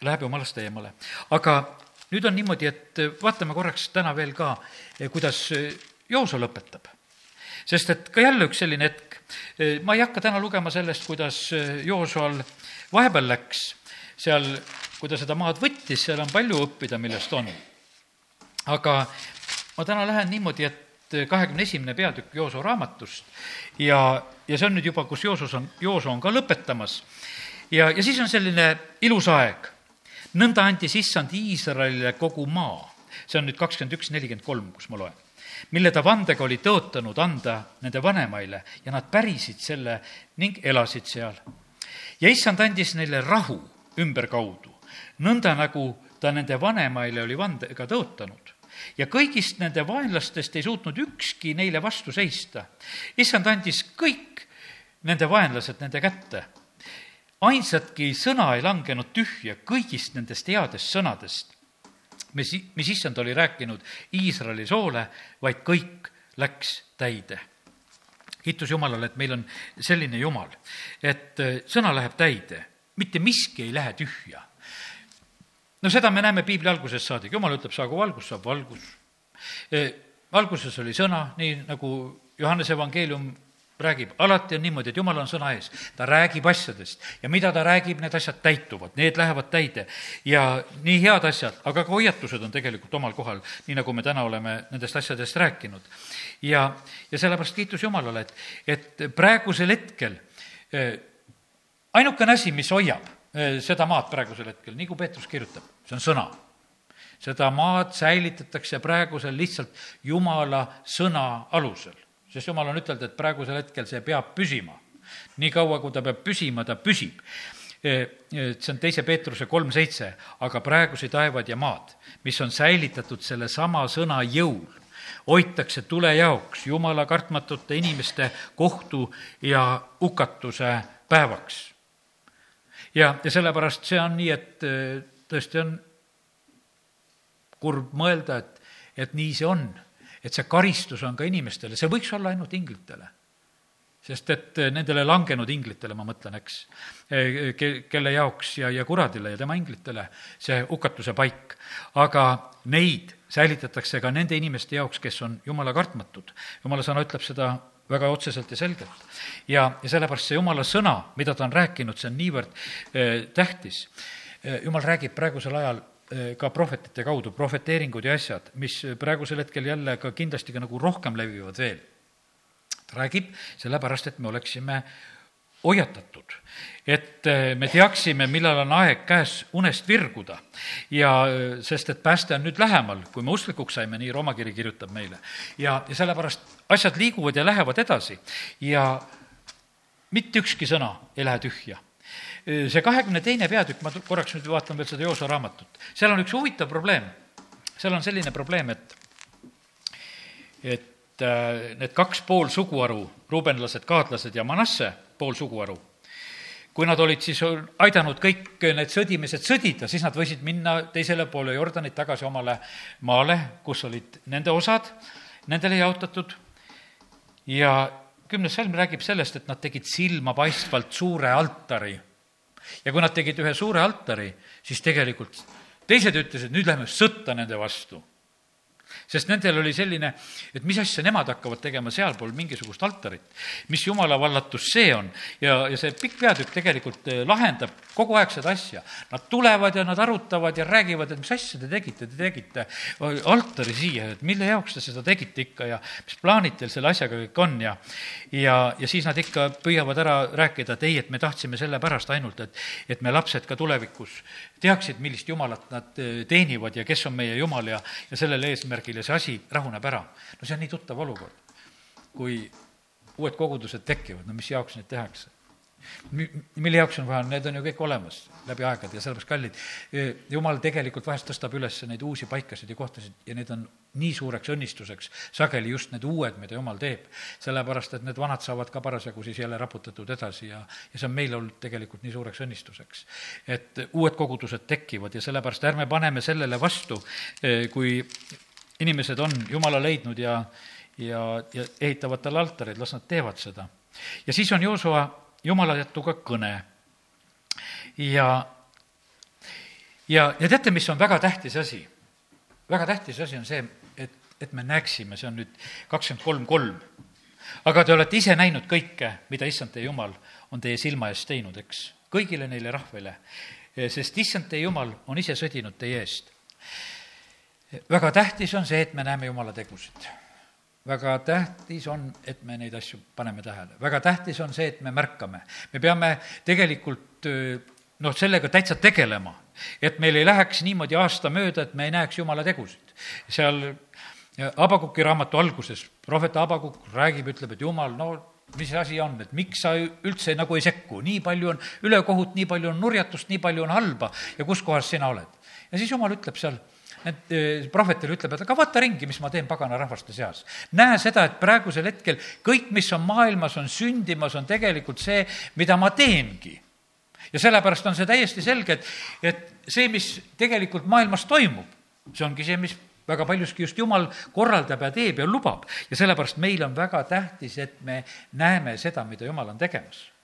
läheb Jumalast eemale. aga nüüd on niimoodi, et vaatame korraks täna veel ka, kuidas Jooso lõpetab. sest et ka jälle üks selline hetk, ma ei hakka täna lugema sellest, kuidas Joosoal vahepeal läks, seal, kui ta seda maad võttis, seal on palju õppida, millest on. aga ma täna lähen niimoodi, et kahekümne esimene peatükk Jooso raamatust ja, ja see on nüüd juba, kus Joosus on, Jooso on ka lõpetamas. ja, ja siis on selline ilus aeg nõnda andis issand Iisraelile kogu maa, see on nüüd kakskümmend üks, nelikümmend kolm, kus ma loen, mille ta vandega oli tõotanud anda nende vanemaile ja nad pärisid selle ning elasid seal. ja issand andis neile rahu ümberkaudu, nõnda nagu ta nende vanemaile oli vandega tõotanud ja kõigist nende vaenlastest ei suutnud ükski neile vastu seista. issand andis kõik nende vaenlased nende kätte ainsatki sõna ei langenud tühja kõigist nendest headest sõnadest, mis, mis issand oli rääkinud Iisraeli soole, vaid kõik läks täide. kiitus Jumalale, et meil on selline Jumal, et äh, sõna läheb täide, mitte miski ei lähe tühja. no seda me näeme piibli algusest saadik, Jumal ütleb, saagu valgus, saab valgus. Äh, alguses oli sõna, nii nagu Johannese evangeelium räägib, alati on niimoodi, et jumal on sõna ees, ta räägib asjadest ja mida ta räägib, need asjad täituvad, need lähevad täide. ja nii head asjad, aga ka hoiatused on tegelikult omal kohal, nii nagu me täna oleme nendest asjadest rääkinud. ja, ja sellepärast kiitus Jumalale, et, et praegusel hetkel eh, ainukene asi, mis hoiab eh, seda maad praegusel hetkel, nii kui Peetrus kirjutab, see on sõna seda maad säilitatakse praegusel lihtsalt Jumala sõna alusel sest jumal on ütelnud, et praegusel hetkel see peab püsima. niikaua, kui ta peab püsima, ta püsib see on teise Peetruse kolm seitse, aga praegused taevad ja maad, mis on säilitatud sellesama sõna jõul, hoitakse tule jaoks jumala kartmatute inimeste kohtu ja hukatuse päevaks. ja, ja sellepärast see on nii, et äh, tõesti on kurb mõelda, et, et nii see on. Et see karistus on ka inimestele, see võiks olla ainult inglitele sest et eh, nendele langenud inglitele, ma mõtlen, eks, eh, ke-, kelle jaoks ja, ja kuradile ja tema inglitele see hukatuse paik. aga neid säilitatakse ka nende inimeste jaoks, kes on jumala kartmatud. jumala sõna ütleb seda väga otseselt ja selgelt. ja, ja sellepärast see jumala sõna, mida ta on rääkinud, see on niivõrd eh, tähtis. jumal räägib praegusel ajal ka prohvetite kaudu, prohveteeringud ja asjad, mis praegusel hetkel jälle ka kindlasti ka nagu rohkem levivad veel ta räägib sellepärast, et me oleksime hoiatatud, et eh, me teaksime, millal on aeg käes unest virguda. ja eh, sest, et pääste on nüüd lähemal, kui me usklikuks saime, nii Rooma kiri kirjutab meile. ja, ja sellepärast asjad liiguvad ja lähevad edasi ja mitte ükski sõna ei lähe tühja eh, see kahekümne teine peatükk, ma korraks nüüd vaatan veel seda Joosa raamatut, seal on üks huvitav probleem. seal on selline probleem, et, et Äh, need kaks pool suguharu, ruubenlased, gaadlased ja Manasse pool suguharu, kui nad olid siis aidanud kõik need sõdimised sõdida, siis nad võisid minna teisele poole Jordanit tagasi omale maale, kus olid nende osad, nendele jaotatud, ja kümnes salm räägib sellest, et nad tegid silmapaistvalt suure altari. Ja kui nad tegid ühe suure altari, siis tegelikult teised ütlesid, nüüd lähme sõtta nende vastu sest nendel oli selline, et mis asja nemad hakkavad tegema sealpool mingisugust altarit. mis jumala vallatus see on ja, ja see pikk peatükk tegelikult eh, lahendab kogu aeg seda asja. Nad tulevad ja nad arutavad ja räägivad, et mis asja te tegite, te tegite altari siia, et mille jaoks te seda tegite ikka ja mis plaanid teil selle asjaga kõik on ja ja, ja siis nad ikka püüavad ära rääkida, et ei, et me tahtsime sellepärast ainult, et, et me lapsed ka tulevikus teaksid, millist jumalat nad eh, teenivad ja kes on meie jumal ja, ja sellel eesmärgil ja see asi rahuneb ära. no see on nii tuttav olukord, kui uued kogudused tekivad, no mis jaoks neid tehakse? mille jaoks on vaja, need on ju kõik olemas läbi aegade ja sellepärast kallid. jumal tegelikult vahest tõstab üles neid uusi paikasid ja kohtasid ja need on nii suureks õnnistuseks, sageli just need uued, mida jumal teeb. sellepärast, et need vanad saavad ka parasjagu siis jälle raputatud edasi ja, ja see on meile olnud tegelikult nii suureks õnnistuseks. et uued kogudused tekivad ja sellepärast ärme paneme sellele vastu, kui inimesed on Jumala leidnud ja, ja, ja ehitavad talle altareid, las nad teevad seda. ja siis on Joosua jumala jätuga kõne. ja, ja, ja teate, mis on väga tähtis asi? väga tähtis asi on see, et, et me näeksime, see on nüüd kakskümmend kolm kolm. aga te olete ise näinud kõike, mida issand teie jumal on teie silma ees teinud, eks, kõigile neile rahvale. sest issand teie jumal on ise sõdinud teie eest. Väga tähtis on see, et me näeme jumala tegusid väga tähtis on, et me neid asju paneme tähele. väga tähtis on see, et me märkame. me peame tegelikult noh, sellega täitsa tegelema, et meil ei läheks niimoodi aasta mööda, et me ei näeks jumala tegusid. seal Abakuki raamatu alguses prohvet Abakuk räägib, ütleb, et jumal, no mis asi on, et miks sa üldse nagu ei sekku, nii palju on ülekohut, nii palju on nurjatust, nii palju on halba ja kus kohas sina oled. ja siis jumal ütleb seal et eh, prohvetile ütleb, et aga vaata ringi, mis ma teen pagana rahvaste seas. näe seda, et praegusel hetkel kõik, mis on maailmas, on sündimas, on tegelikult see, mida ma teengi. ja sellepärast on see täiesti selge, et, et see, mis tegelikult maailmas toimub, see ongi see, mis väga paljuski just Jumal korraldab ja teeb ja lubab. ja sellepärast meil on väga tähtis, et me näeme seda, mida Jumal on tegemas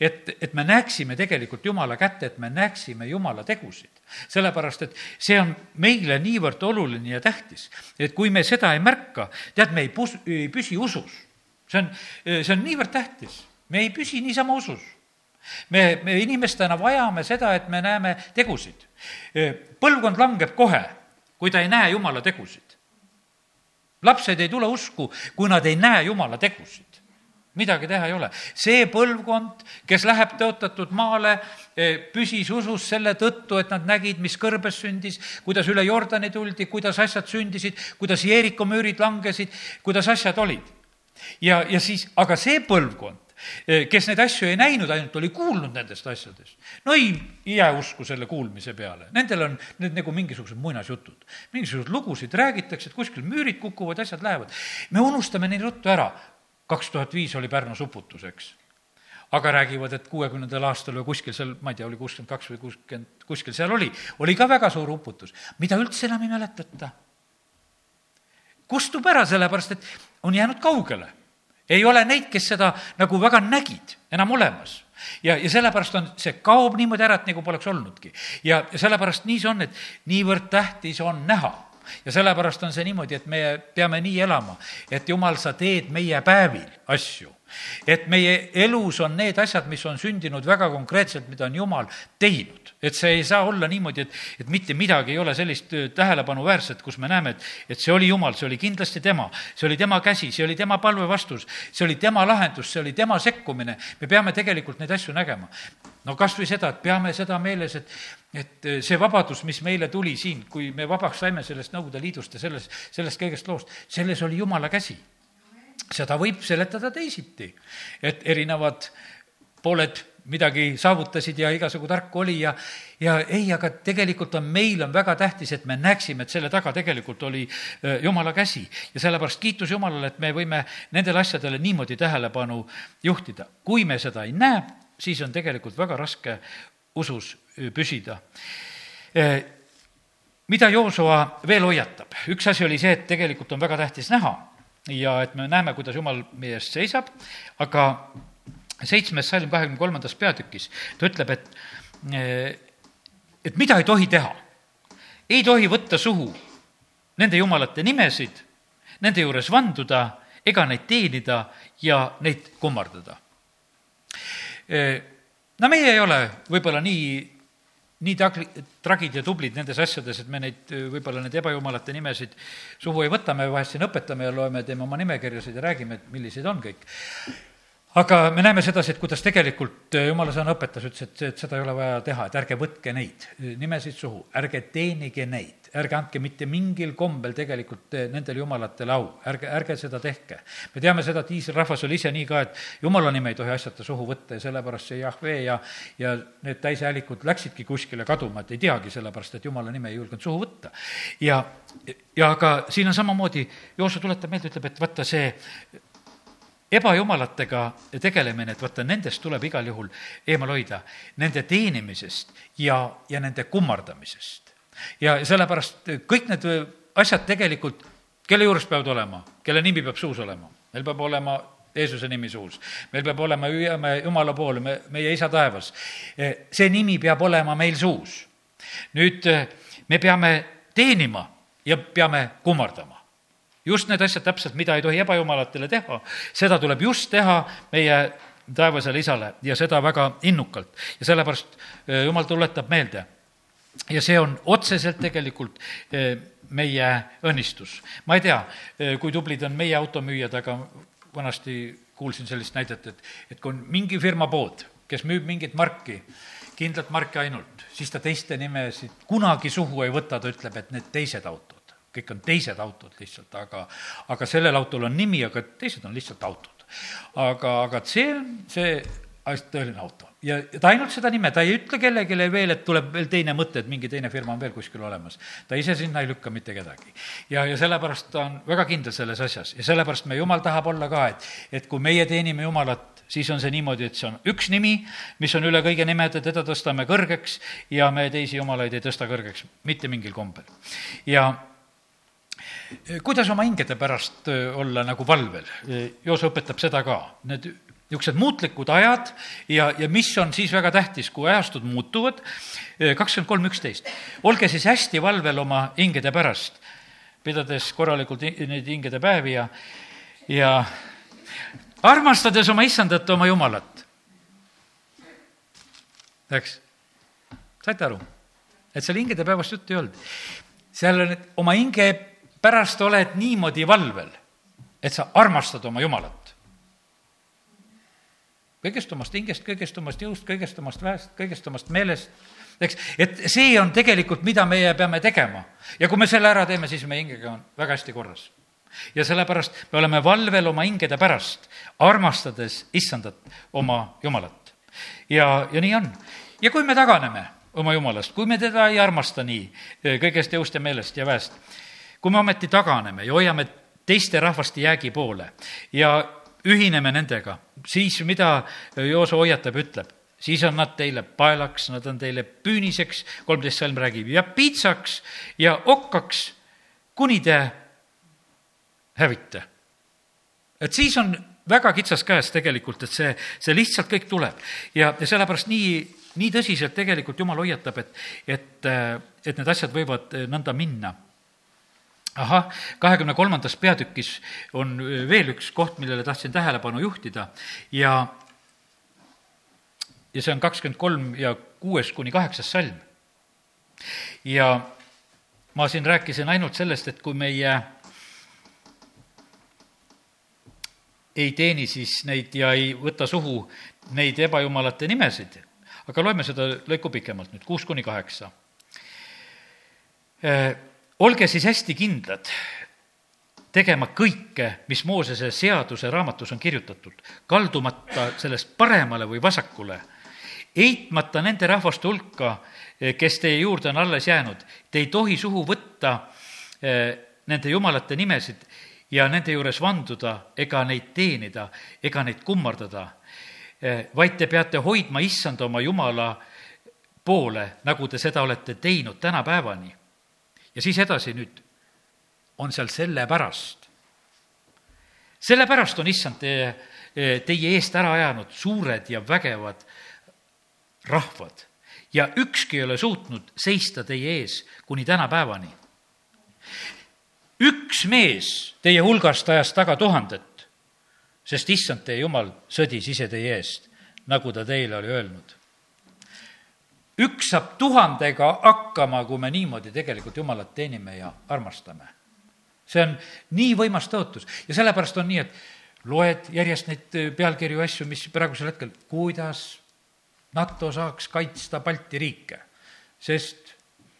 et, et me näeksime tegelikult Jumala kätte, et me näeksime Jumala tegusid. sellepärast, et see on meile niivõrd oluline ja tähtis, et kui me seda ei märka, tead, me ei pus-, ei püsi usus. see on, see on niivõrd tähtis, me ei püsi niisama usus. me, me inimestena vajame seda, et me näeme tegusid. põlvkond langeb kohe, kui ta ei näe Jumala tegusid. lapsed ei tule usku, kui nad ei näe Jumala tegusid midagi teha ei ole. see põlvkond, kes läheb tõotatud maale, eh, püsis usus selle tõttu, et nad nägid, mis kõrbes sündis, kuidas üle Jordani tuldi, kuidas asjad sündisid, kuidas Jeeriko müürid langesid, kuidas asjad olid. ja, ja siis, aga see põlvkond, kes neid asju ei näinud, ainult oli kuulnud nendest asjadest. no ei jää usku selle kuulmise peale, nendel on need nagu mingisugused muinasjutud. mingisuguseid lugusid räägitakse, et kuskil müürid kukuvad, asjad lähevad. me unustame nii ruttu ära. Kaks tuhat viis oli Pärnus uputus, eks aga räägivad, et kuuekümnendal aastal või kuskil seal, ma ei tea, oli kuuskümmend kaks või kuuskümmend, kuskil seal oli, oli ka väga suur uputus, mida üldse enam ei mäletata. kustub ära, sellepärast et on jäänud kaugele. ei ole neid, kes seda nagu väga nägid enam olemas ja, ja sellepärast on, see kaob niimoodi ära, et nagu poleks olnudki. ja, sellepärast nii see on, et niivõrd tähtis on näha ja sellepärast on see niimoodi, et me peame nii elama, et jumal, sa teed meie päevil asju et meie elus on need asjad, mis on sündinud väga konkreetselt, mida on Jumal teinud. et see ei saa olla niimoodi, et, et mitte midagi ei ole sellist äh, tähelepanuväärset, kus me näeme, et, et see oli Jumal, see oli kindlasti tema, see oli tema käsi, see oli tema palve vastus, see oli tema lahendus, see oli tema sekkumine. me peame tegelikult neid asju nägema. no kas või seda, et peame seda meeles, et et äh, see vabadus, mis meile tuli siin, kui me vabaks saime sellest Nõukogude Liidust ja sellest, sellest kõigest loost, selles oli Jumala käsi seda võib seletada teisiti, et erinevad pooled midagi saavutasid ja igasugu tarku oli ja, ja ei, aga tegelikult on, meil on väga tähtis, et me näeksime, et selle taga tegelikult oli äh, Jumala käsi. ja sellepärast kiitus Jumalale, et me võime nendele asjadele niimoodi tähelepanu juhtida. kui me seda ei näe, siis on tegelikult väga raske usus äh, püsida äh, mida Joosua veel hoiatab? üks asi oli see, et tegelikult on väga tähtis näha ja et me näeme, kuidas Jumal meie eest seisab, aga seitsmes salm kahekümne kolmandas peatükis ta ütleb, et, et mida ei tohi teha. ei tohi võtta suhu nende jumalate nimesid, nende juures vanduda ega neid teenida ja neid kummardada. no meie ei ole võib-olla nii nii tagli-, tragid ja tublid nendes asjades, et me neid, võib-olla neid ebajumalate nimesid suhu ei võta, me vahest siin õpetame ja loeme, teeme oma nimekirjasid ja räägime, et millised on kõik aga me näeme sedasi, et kuidas tegelikult eh, jumala sõna õpetas, ütles, et, et seda ei ole vaja teha, et ärge võtke neid nimesid suhu, ärge teenige neid, ärge andke mitte mingil kombel tegelikult eh, nendele jumalatele au, ärge, ärge seda tehke. me teame seda, et Iisraeli rahvas oli ise nii ka, et jumala nime ei tohi asjata suhu võtta ja sellepärast see Jahve ja, ja need täishäälikud läksidki kuskile kaduma, et ei teagi, sellepärast et jumala nime ei julgenud suhu võtta. ja, ja aga siin on samamoodi, Joosa tuletab meelde, ütleb, et vaata see ebajumalatega tegelemine, et vaata, nendest tuleb igal juhul eemal hoida, nende teenimisest ja, ja nende kummardamisest. ja sellepärast kõik need asjad tegelikult, kelle juures peavad olema, kelle nimi peab suus olema, meil peab olema Jeesuse nimi suus. meil peab olema, hüüame Jumala poole, me, meie isa taevas. see nimi peab olema meil suus. nüüd me peame teenima ja peame kummardama just need asjad täpselt, mida ei tohi ebajumalatele teha, seda tuleb just teha meie taevasele isale ja seda väga innukalt. ja sellepärast eh, jumal tuletab meelde. ja see on otseselt tegelikult eh, meie õnnistus. ma ei tea, eh, kui tublid on meie automüüjad, aga vanasti kuulsin sellist näidet, et, et kui on mingi firma pood, kes müüb mingit marki, kindlat marki ainult, siis ta teiste nimesid kunagi suhu ei võta, ta ütleb, et need teised autod kõik on teised autod lihtsalt, aga, aga sellel autol on nimi, aga teised on lihtsalt autod. aga, aga on see tõeline auto ja ta ainult seda nime, ta ei ütle kellelegi veel, et tuleb veel teine mõte, et mingi teine firma on veel kuskil olemas. ta ise sinna ei lükka mitte kedagi. ja, ja sellepärast ta on väga kindel selles asjas ja sellepärast me, jumal tahab olla ka, et, et kui meie teenime Jumalat, siis on see niimoodi, et see on üks nimi, mis on üle kõige nimed ja teda tõstame kõrgeks ja me teisi jumalaid ei tõsta kõrgeks mitte mingil kombel. ja kuidas oma hingede pärast olla nagu valvel? Joosa õpetab seda ka, need niisugused muutlikud ajad ja, ja mis on siis väga tähtis, kui ajastud muutuvad, kakskümmend kolm üksteist. olge siis hästi valvel oma hingede pärast, pidades korralikult neid hingede päevi ja, ja armastades oma issandat, oma jumalat. eks, saite aru? et seal hingede päevast juttu ei olnud. seal on oma hinge pärast oled niimoodi valvel, et sa armastad oma Jumalat. kõigest omast hingest, kõigest omast jõust, kõigest omast väest, kõigest omast meelest, eks, et see on tegelikult, mida meie peame tegema. ja kui me selle ära teeme, siis meie hingega on väga hästi korras ja sellepärast me oleme valvel oma hingede pärast, armastades issandat, oma Jumalat. ja, ja nii on. ja kui me taganeme oma Jumalast, kui me teda ei armasta nii kõigest jõust ja meelest ja väest, kui me ometi taganeme ja hoiame teiste rahvaste jäägi poole ja ühineme nendega, siis mida Jooso hoiatab, ütleb, siis on nad teile paelaks, nad on teile püüniseks, kolmteist salm räägib, ja piitsaks ja okkaks, kuni te hävite. et siis on väga kitsas käes tegelikult, et see, see lihtsalt kõik tuleb. Ja, ja sellepärast nii, nii tõsiselt tegelikult Jumal hoiatab, et, et, et need asjad võivad nõnda minna ahah, kahekümne kolmandas peatükis on veel üks koht, millele tahtsin tähelepanu juhtida ja, ja see on kakskümmend kolm ja kuues kuni kaheksas salm. ja ma siin rääkisin ainult sellest, et kui meie ei teeni siis neid ja ei võta suhu neid ebajumalate nimesid. aga loeme seda lõiku pikemalt nüüd, kuus kuni kaheksa. Olge siis hästi kindlad, tegema kõike, mis Moosese seaduse raamatus on kirjutatud, kaldumata sellest paremale või vasakule, eitmata nende rahvaste hulka, kes teie juurde on alles jäänud. Te ei tohi suhu võtta äh, nende jumalate nimesid ja nende juures vanduda ega neid teenida ega neid kummardada, eh, vaid te peate hoidma issanda oma Jumala poole, nagu te seda olete teinud tänapäevani. Ja siis edasi nüüd on seal sellepärast. sellepärast on issand teie, teie eest ära ajanud suured ja vägevad rahvad ja ükski ei ole suutnud seista teie ees kuni tänapäevani üks mees teie hulgast ajas taga tuhandet, sest issand teie jumal sõdis ise teie eest, nagu ta teile oli öelnud. Üks saab tuhandega hakkama, kui me niimoodi tegelikult Jumalat teenime ja armastame. see on nii võimas tõotus ja sellepärast on nii, et loed järjest neid pealkirju, asju, mis praegusel hetkel, kuidas NATO saaks kaitsta Balti riike, sest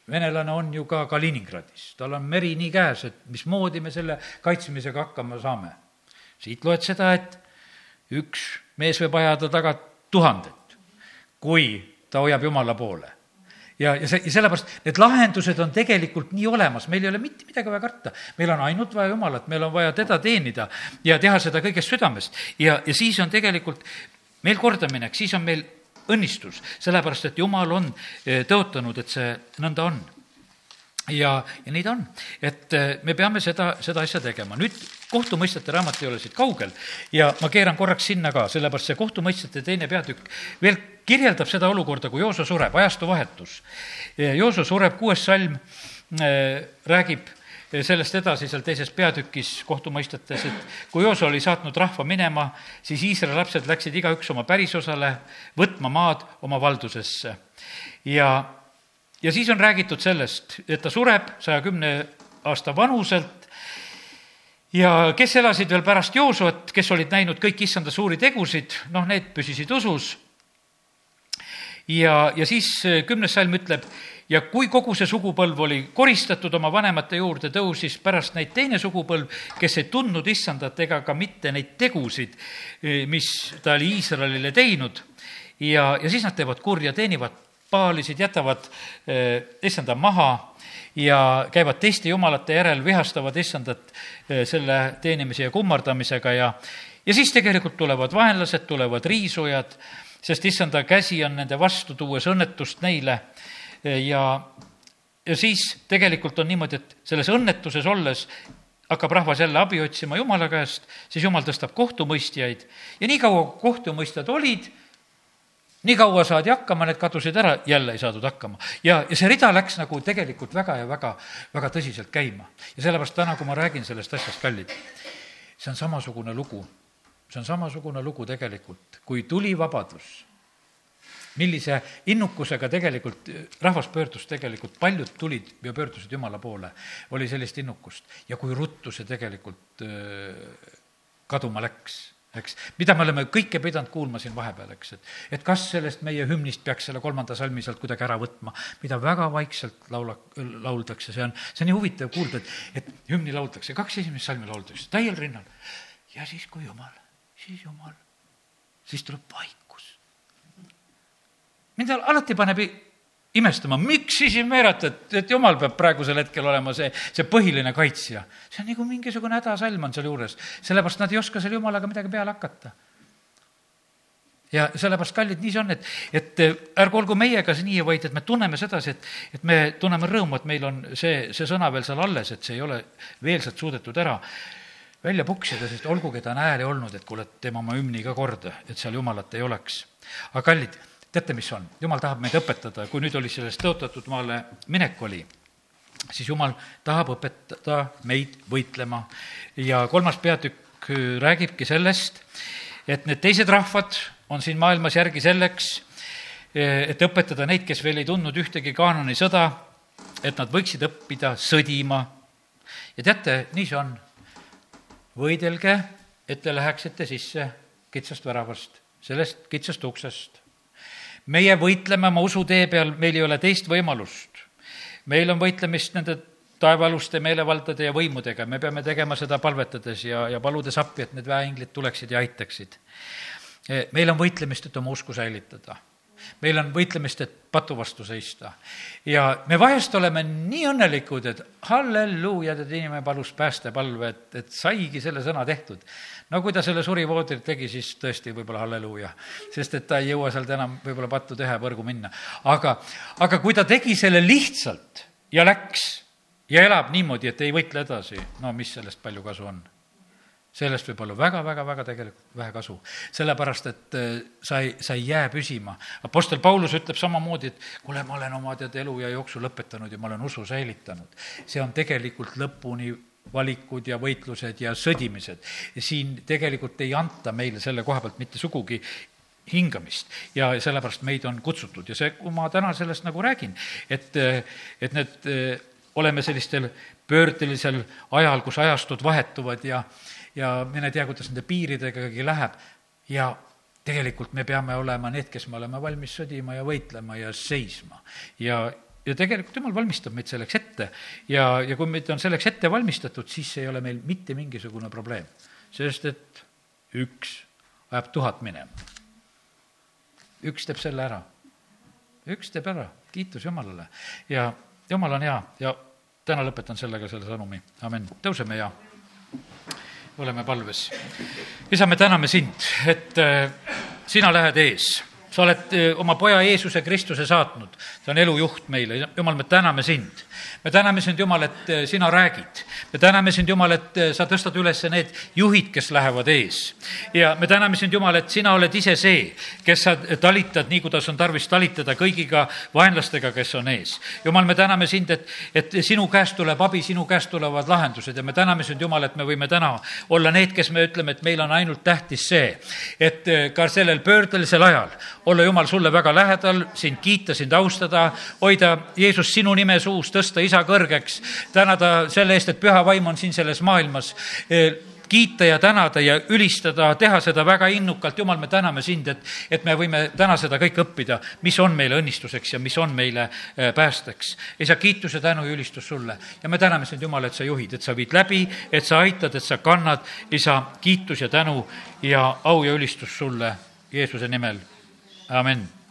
venelane on ju ka Kaliningradis, tal on meri nii käes, et mismoodi me selle kaitsmisega hakkama saame. siit loed seda, et üks mees võib ajada taga tuhandet, kui ta hoiab Jumala poole. ja, ja see, ja sellepärast need lahendused on tegelikult nii olemas, meil ei ole mitte midagi vaja karta. meil on ainult vaja Jumalat, meil on vaja teda teenida ja teha seda kõigest südamest. ja, ja siis on tegelikult meil kordaminek, siis on meil õnnistus, sellepärast et Jumal on eh, tõotanud, et see nõnda on ja, ja nii ta on, et eh, me peame seda, seda asja tegema. nüüd kohtumõistjate raamat ei ole siit kaugel ja ma keeran korraks sinna ka, sellepärast see kohtumõistjate teine peatükk veel kirjeldab seda olukorda, kui Jooso sureb, ajastu vahetus. Jooso sureb, kuues salm äh, räägib sellest edasi seal teises peatükis kohtumõistetes, et kui Jooso oli saatnud rahva minema, siis Iisraeli lapsed läksid igaüks oma pärisosale võtma maad oma valdusesse. ja, ja siis on räägitud sellest, et ta sureb saja kümne aasta vanuselt ja kes elasid veel pärast Joosot, kes olid näinud kõik issanda suuri tegusid, noh, need püsisid usus. Ja, ja siis kümnes salm ütleb, ja kui kogu see sugupõlv oli koristatud oma vanemate juurde, tõusis pärast neid teine sugupõlv, kes ei tundnud issandat ega ka mitte neid tegusid, eh, mis ta oli Iisraelile teinud. ja, ja siis nad teevad kurja, teenivad paalisid, jätavad eh, issanda maha ja käivad teiste jumalate järel, vihastavad issandat selle teenimise ja kummardamisega ja ja siis tegelikult tulevad vaenlased, tulevad riisujad, sest issanda käsi on nende vastu, tuues õnnetust neile ja, ja siis tegelikult on niimoodi, et selles õnnetuses olles hakkab rahvas jälle abi otsima Jumala käest, siis Jumal tõstab kohtumõistjaid ja niikaua, kui kohtumõistjad olid, nii kaua saadi hakkama, need kadusid ära, jälle ei saadud hakkama. ja, ja see rida läks nagu tegelikult väga ja väga, väga tõsiselt käima. ja sellepärast täna, kui ma räägin sellest asjast, kallid, see on samasugune lugu. See on samasugune lugu tegelikult, kui tuli vabadus millise innukusega tegelikult rahvas pöördus tegelikult, paljud tulid ja pöördusid Jumala poole, oli sellist innukust. ja kui ruttu see tegelikult kaduma läks. eks, mida me oleme kõike pidanud kuulma siin vahepeal, eks, et, et kas sellest meie hümnist peaks selle kolmanda salmi sealt kuidagi ära võtma, mida väga vaikselt laula, lauldakse, see on, see on nii huvitav kuulda, et, et hümni lauldakse, kaks esimest salmi lauldakse täiel rinnal. ja siis, kui jumal, siis jumal, siis tuleb vaikus. mind alati paneb imestama, miks siis ei määrata, et, et jumal peab praegusel hetkel olema see, see põhiline kaitsja. see on nagu mingisugune hädasalm on sealjuures, sellepärast nad ei oska selle jumalaga midagi peale hakata. ja sellepärast, kallid, nii see on, et, et ärgu olgu meiega see nii, vaid et me tunneme sedasi, et, et me tunneme rõõmu, et meil on see, see sõna veel seal alles, et see ei ole veelselt suudetud ära välja puksida, sest olgugi ta on hääli olnud, et kuule, teeme oma hümni ka korda, et seal jumalat ei oleks. aga kallid teate, mis on? jumal tahab meid õpetada, kui nüüd oli sellest tõotatud maale minek oli, siis jumal tahab õpetada meid võitlema ja kolmas peatükk räägibki sellest, et need teised rahvad on siin maailmas järgi selleks, et õpetada neid, kes veel ei tundnud ühtegi Kaanani sõda, et nad võiksid õppida sõdima. ja teate, nii see on. Võidelge, et te läheksite sisse kitsast väravast, sellest kitsast uksest meie võitleme oma usutee peal, meil ei ole teist võimalust. meil on võitlemist nende taevaaluste meelevaldade ja võimudega, me peame tegema seda palvetades ja, ja paludes appi, et need väeinglid tuleksid ja aitaksid. meil on võitlemist, et oma usku säilitada meil on võitlemist, et patu vastu seista. ja me vahest oleme nii õnnelikud, et halleluuja, tead, inimene palus päästepalve, et, et saigi selle sõna tehtud. no kui ta selle surivoodrit tegi, siis tõesti võib-olla halleluuja, sest et ta ei jõua sealt enam võib-olla pattu teha ja põrgu minna. aga, aga kui ta tegi selle lihtsalt ja läks ja elab niimoodi, et ei võitle edasi, no mis sellest palju kasu on sellest võib olla väga-väga-väga tegelikult vähe kasu. sellepärast, et äh, sa ei, sa ei jää püsima. Apostel Paulus ütleb samamoodi, et kuule, ma olen oma tead elu ja jooksu lõpetanud ja ma olen usu säilitanud. see on tegelikult lõpuni valikud ja võitlused ja sõdimised. siin tegelikult ei anta meile selle koha pealt mitte sugugi hingamist ja sellepärast meid on kutsutud ja see, kui ma täna sellest nagu räägin, et, et need, äh, oleme sellistel pöördelisel ajal, kus ajastud vahetuvad ja, ja mine tea, kuidas nende piiridegagi läheb ja tegelikult me peame olema need, kes me oleme valmis sõdima ja võitlema ja seisma. ja, ja tegelikult jumal valmistab meid selleks ette ja, ja kui meid on selleks ette valmistatud, siis ei ole meil mitte mingisugune probleem. sest et üks ajab tuhat minema. üks teeb selle ära. üks teeb ära, kiitus Jumalale. ja Jumal on hea ja täna lõpetan sellega selle sõnumi, amin. tõuseme ja oleme palves. isa, me täname sind, et äh, sina lähed ees. Sa oled äh, oma poja Jeesuse Kristuse saatnud, ta on elujuht meile, jumal, me täname sind me täname sind, Jumal, et eh, sina räägid. me täname sind, Jumal, et eh, sa tõstad üles need juhid, kes lähevad ees. ja me täname sind, Jumal, et sina oled ise see, kes sa talitad nii, kuidas on tarvis talitada kõigiga vaenlastega, kes on ees. Jumal, me täname sind, et, et sinu käest tuleb abi, sinu käest tulevad lahendused ja me täname sind, Jumal, et me võime täna olla need, kes me ütleme, et meil on ainult tähtis see, et eh, ka sellel pöördelisel ajal olla, Jumal, sulle väga lähedal, sind kiita, sind austada, hoida Jeesus sinu nime suus, tõsta isa kõrgeks, tänada selle eest, et püha vaim on siin selles maailmas kiita ja tänada ja ülistada, teha seda väga innukalt, Jumal, me täname sind, et, et me võime täna seda kõike õppida, mis on meile õnnistuseks ja mis on meile päästeks. isa, kiitus ja tänu ja ülistus sulle. ja me täname sind, Jumal, et sa juhid, et sa viid läbi, et sa aitad, et sa kannad, isa, kiitus ja tänu ja au ja ülistus sulle Jeesuse nimel, amin